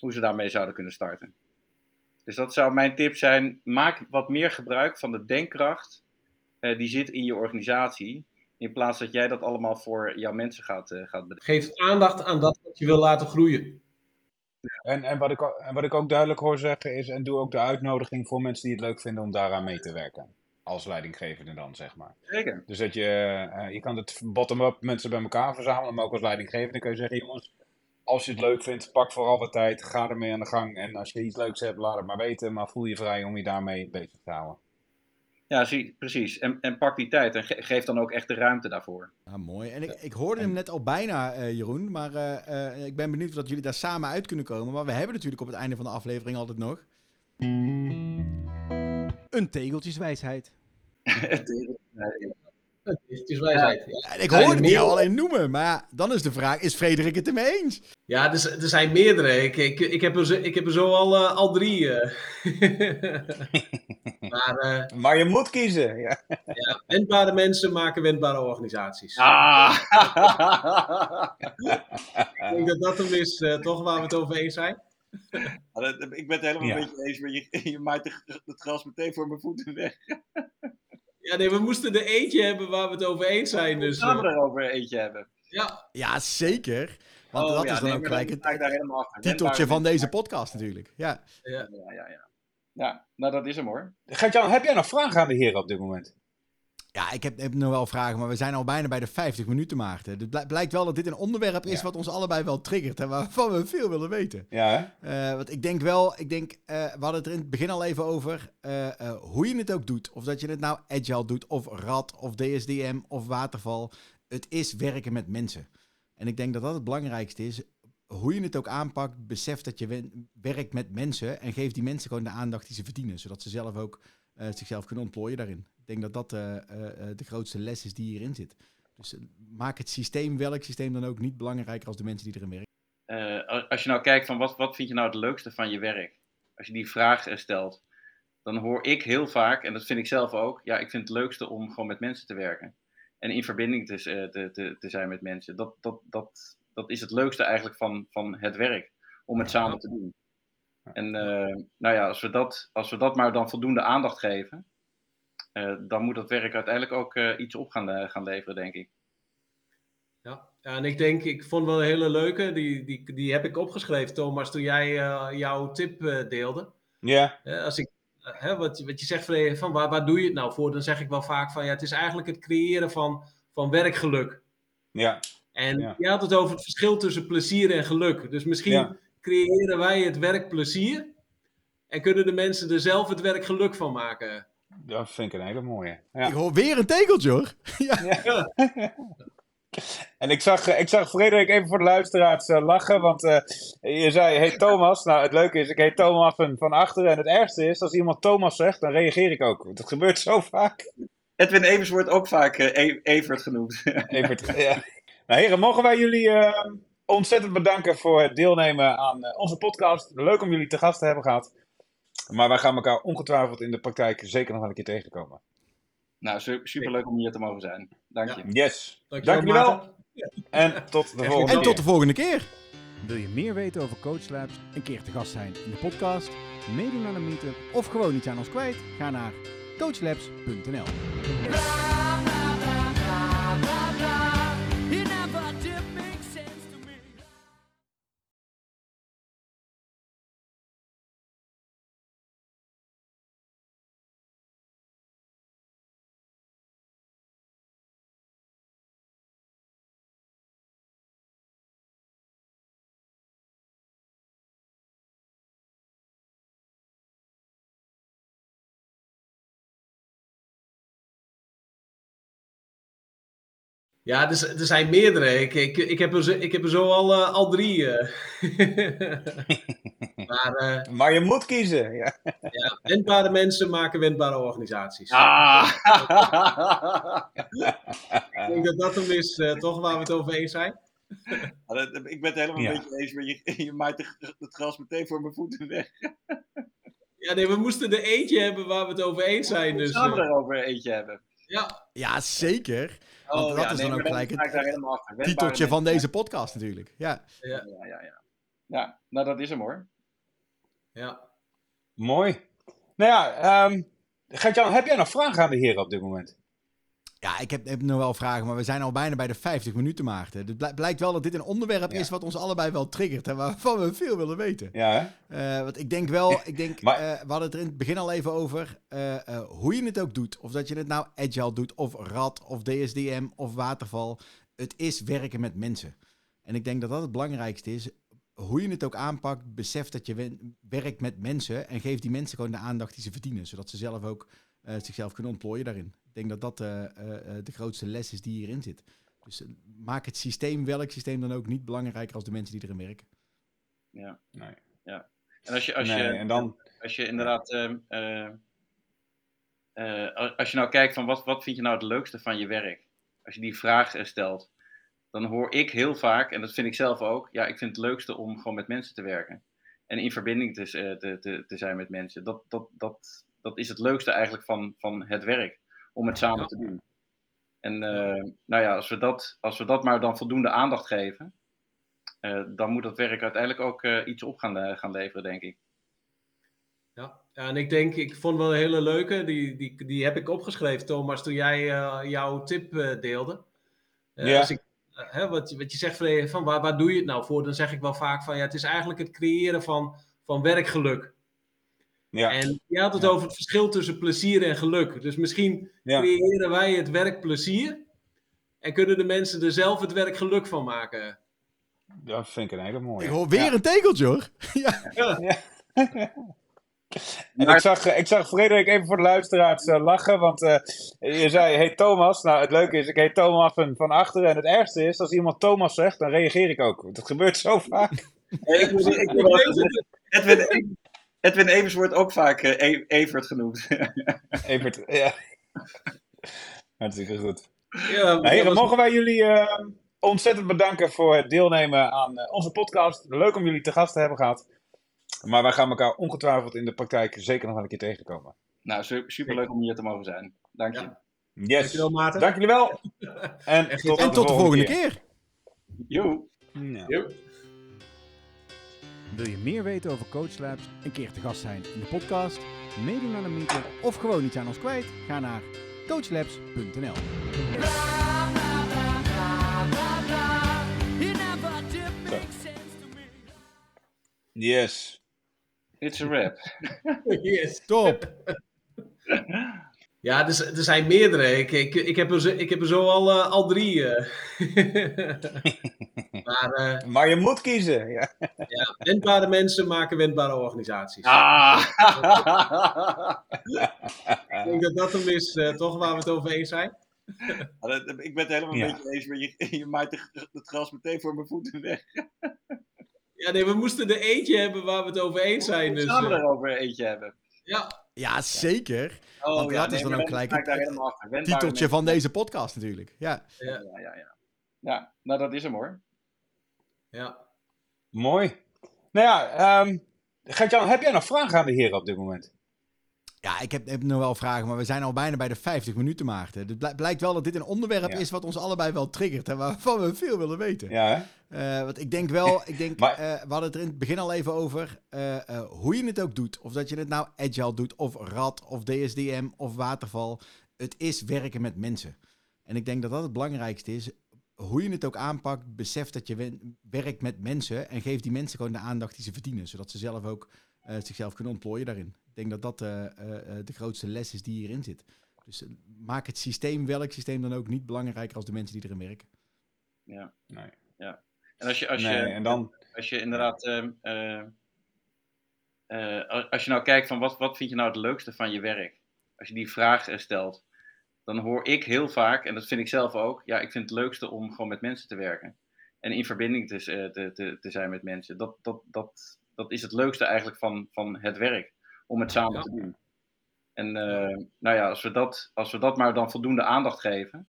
Hoe ze daarmee zouden kunnen starten. Dus dat zou mijn tip zijn. Maak wat meer gebruik van de denkkracht die zit in je organisatie. In plaats dat jij dat allemaal voor jouw mensen gaat, gaat bedenken. Geef aandacht aan dat wat je wil laten groeien. En, en, wat ik, en wat ik ook duidelijk hoor zeggen is, en doe ook de uitnodiging voor mensen die het leuk vinden om daaraan mee te werken. Als leidinggevende dan, zeg maar. Zeker. Dus dat je, eh, je kan het bottom-up mensen bij elkaar verzamelen, maar ook als leidinggevende kun je zeggen, jongens, als je het leuk vindt, pak vooral wat tijd, ga ermee aan de gang. En als je iets leuks hebt, laat het maar weten, maar voel je vrij om je daarmee bezig te houden. Ja, zie, precies. En, en pak die tijd en ge- geef dan ook echt de ruimte daarvoor. Ah, mooi. En ik, ik hoorde hem net al bijna, eh, Jeroen. Maar eh, eh, ik ben benieuwd of dat jullie daar samen uit kunnen komen. Maar we hebben natuurlijk op het einde van de aflevering altijd nog... Een tegeltjeswijsheid. Het is wijsheid. Ja. Ik die meer? al alleen noemen. Maar dan is de vraag, is Frederik het ermee eens? Ja, er, er zijn meerdere. Ik, ik, ik, heb, er zo, ik heb er zo al, eh, al drie. eh. maar eh, Maar je moet kiezen. Ja. ja, wendbare mensen maken wendbare organisaties. Ah! Ik denk dat dat hem is, eh, toch, waar we het over eens zijn. ik ben het helemaal Ja. met je eens, maar je, je maait het gras meteen voor mijn voeten weg. Ja, nee, we moesten er eentje hebben waar we het over eens zijn. Dus, Gaan we eh, erover eentje hebben? ja, Ja, zeker. Want Oh, dat ja, is dan nee, ook gelijk het titeltje van deze podcast natuurlijk. Ja. ja. Ja, ja, ja. Ja, nou dat is hem hoor. Gert-Jan, heb jij nog vragen aan de heren op dit moment? Ja, ik heb, heb nog wel vragen, maar we zijn al bijna bij de 50 minuten, Maarten. Het bl- blijkt wel dat dit een onderwerp is Ja. wat ons allebei wel triggert en waarvan we veel willen weten. Ja? Eh, want ik denk wel, ik denk, eh, we hadden het er in het begin al even over, eh, hoe je het ook doet. Of dat je het nou agile doet, of rad, of DSDM, of waterval. Het is werken met mensen. En ik denk dat dat het belangrijkste is. Hoe je het ook aanpakt, besef dat je werkt met mensen en geef die mensen gewoon de aandacht die ze verdienen. Zodat ze zelf ook zichzelf kunnen ontplooien daarin. Ik denk dat dat eh, eh, eh, de grootste les is die hierin zit. Dus maak het systeem, welk systeem dan ook, niet belangrijker als de mensen die erin werken. Eh, als je nou kijkt van wat, wat vind je nou het leukste van je werk? Als je die vraag stelt, dan hoor ik heel vaak, en dat vind ik zelf ook, ja, ik vind het leukste om gewoon met mensen te werken. En in verbinding te, eh, te, te, te zijn met mensen. Dat, dat, dat, dat is het leukste eigenlijk van, van het werk, om het samen te doen. En eh, nou ja, als we, dat, als we dat maar dan voldoende aandacht geven, dan moet dat werk uiteindelijk ook eh, iets op gaan, eh, gaan leveren, denk ik. Ja. ja, en ik denk, ik vond wel een hele leuke, die, die, die heb ik opgeschreven, Thomas, toen jij eh, jouw tip eh, deelde. Ja, als ik, eh, hè, wat, wat je zegt van, van waar, waar doe je het nou voor, dan zeg ik wel vaak van ja, het is eigenlijk het creëren van, van werkgeluk. ja, En Ja. je had het over het verschil tussen plezier en geluk. Dus misschien Ja. creëren wij het werk plezier en kunnen de mensen er zelf het werk geluk van maken. Dat vind ik een hele mooie. Ja. Ik hoor weer een tegeltje hoor. En ik zag, eh, ik zag Frederik even voor de luisteraars eh, lachen, want eh, je zei, hey Thomas. Nou, het leuke is, ik heet Thomas van, van achteren. En het ergste is, als iemand Thomas zegt, dan reageer ik ook. Dat gebeurt zo vaak. Edwin Evers wordt ook vaak eh, E- Evert genoemd. Evert, ja. Nou heren, mogen wij jullie ontzettend bedanken voor het deelnemen aan onze podcast. Leuk om jullie te gast te hebben gehad. Maar wij gaan elkaar ongetwijfeld in de praktijk zeker nog wel een keer tegenkomen. Nou, su- superleuk om hier te mogen zijn. Dank je. Yes. Dankjewel, Dank jullie wel. En tot de volgende En keer. tot de volgende keer. Wil je meer weten over Coach Labs, een keer te gast zijn in de podcast, meedoen aan een meetup of gewoon iets aan ons kwijt? Ga naar coachlabs.nl. Ja, er, z- er zijn meerdere. Ik, ik, ik, heb, er, zo- ik heb er zo al, eh, al drie. eh. maar eh, Maar je moet kiezen. Ja. ja, wendbare mensen maken wendbare organisaties. Ah! Ik denk dat dat hem is, eh, toch, waar we het over eens zijn. Ik ben het helemaal Ja. een beetje eens, maar je, je maait de- het gras meteen voor mijn voeten weg. Ja, nee, we moesten er eentje hebben waar we het over eens zijn. Dus, Samen eh, erover eentje hebben. ja, Ja, zeker. Want dat is dan ook gelijk het- Titeltje van deze podcast natuurlijk. Ja. Ja, ja, ja. Ja, nou dat is hem hoor. ja. Mooi. Nou ja, ehm Gert-Jan, heb jij nog vragen aan de heren op dit moment? Ja, ik heb, heb nog wel vragen, maar we zijn al bijna bij de 50 minuten, Maarten. Het blijk- blijkt wel dat dit een onderwerp Ja. is wat ons allebei wel triggert en waarvan we veel willen weten. Ja, hè? Eh, want ik denk wel, ik denk, Maar- eh, we hadden het er in het begin al even over, eh, hoe je het ook doet. Of dat je het nou agile doet, of rad, of DSDM, of waterval. Het is werken met mensen. En ik denk dat dat het belangrijkste is. Hoe je het ook aanpakt, besef dat je werkt met mensen en geef die mensen gewoon de aandacht die ze verdienen. Zodat ze zelf ook zichzelf kunnen ontplooien daarin. Ik denk dat dat eh, eh, eh, de grootste les is die hierin zit. Dus maak het systeem, welk systeem dan ook, niet belangrijker als de mensen die erin werken. Ja. Nee. ja. En als je, als nee, je, en dan... als je inderdaad, ehm, eh, eh, als- als je nou kijkt van wat, wat vind je nou het leukste van je werk? Als je die vraag stelt, dan hoor ik heel vaak, en dat vind ik zelf ook, ja, ik vind het leukste om gewoon met mensen te werken. En in verbinding te, te, te, te zijn met mensen. Dat, dat, dat, dat is het leukste eigenlijk van, van het werk, om het samen te doen. En eh, nou ja, als we, dat, als we dat maar dan voldoende aandacht geven, eh, dan moet dat werk uiteindelijk ook eh, iets op gaan, gaan leveren, denk ik. Ja. ja, en ik denk, ik vond wel een hele leuke, die, die, die heb ik opgeschreven, Thomas, toen jij eh, jouw tip eh, deelde. Eh, Ja. als ik, eh, hè, wat, je- wat je zegt van, van waar, waar doe je het nou voor? Dan zeg ik wel vaak van, ja, het is eigenlijk het creëren van, van werkgeluk. Ja, En je had het Ja. over het verschil tussen plezier en geluk. Dus misschien ja. creëren wij het werk plezier en kunnen de mensen er zelf het werk geluk van maken. dat vind ik een hele mooie. Ik hoor weer een tegeltje hoor. ja. En ik zag, ik zag Frederik even voor de luisteraars eh, lachen, want eh, je zei, hey Thomas. Nou, het leuke is, ik heet Thomas van, van achteren. En het ergste is, als iemand Thomas zegt, dan reageer ik ook. Dat gebeurt zo vaak. ik ik Edwin, Edwin Evers wordt ook vaak eh, E- Evert genoemd. Evert, ja. Hartstikke goed. Ja, Nou, heren, dat was- mogen wij jullie eh, ontzettend bedanken voor het deelnemen aan eh, onze podcast. Leuk om jullie te gast te hebben gehad. Maar wij gaan elkaar ongetwijfeld in de praktijk zeker nog wel een keer tegenkomen. nou, su- superleuk om hier te mogen zijn. Dank je. Ja. Yes. Dankjewel, Maarten. Dank jullie wel. En, En tot, En tot de volgende keer. Joe. Ja. Wil je meer weten over Coach Labs, een keer te gast zijn in de podcast, meedoen aan een meetup of gewoon iets aan ons kwijt? Ga naar coachlabs.nl. Yes. It's a wrap. Yes. Top. Ja, er, er zijn meerdere. Ik, ik, ik, heb, er, zo- ik heb er zo al, eh, al drie. eh. maar eh, Maar je moet kiezen. Ja. ja, wendbare mensen maken wendbare organisaties. Ah. Ik denk dat dat hem is, eh, toch, waar we het over eens zijn. Dat- ik ben het helemaal een Ja. beetje eens, maar je, je maait het gras meteen voor mijn voeten weg. Ja, nee, we moesten er eentje hebben waar we het over eens zijn. Dus, Samen erover eentje hebben. Ja, Ja, zeker. Oh, Want dat is dan ook gelijk ik het- Titeltje van deze podcast natuurlijk. Ja. Ja, ja, ja. Ja, nou dat is hem hoor. ja. Mooi. Nou ja, ehm Gert-Jan, heb jij nog vragen aan de heren op dit moment? Ja, ik heb, heb nog wel vragen, maar we zijn al bijna bij de 50 minuten, Maarten. Het bl- blijkt wel dat dit een onderwerp Ja. is wat ons allebei wel triggert en waarvan we veel willen weten. Ja? Eh, want ik denk wel, ik denk, Maar- eh, we hadden het er in het begin al even over, eh, hoe je het ook doet. Of dat je het nou agile doet, of rad, of DSDM, of waterval. Het is werken met mensen. En ik denk dat dat het belangrijkste is. Hoe je het ook aanpakt, besef dat je werkt met mensen en geef die mensen gewoon de aandacht die ze verdienen. Zodat ze zelf ook zichzelf kunnen ontplooien daarin. Ik denk dat dat eh, eh, eh, de grootste les is die hierin zit. Dus maak het systeem, welk systeem dan ook, niet belangrijker als de mensen die erin werken. Ja. Nee. En als je, als nee, je, en dan... als je inderdaad, ehm, eh, eh, als- je nou kijkt van wat, wat vind je nou het leukste van je werk? Als je die vraag stelt, dan hoor ik heel vaak, en dat vind ik zelf ook, ja, ik vind het leukste om gewoon met mensen te werken. En in verbinding te, te, te zijn met mensen. Dat, dat, dat, dat is het leukste eigenlijk van, van het werk, om het samen Ja. te doen. En eh, nou ja, als we, dat, als we dat maar dan voldoende aandacht geven,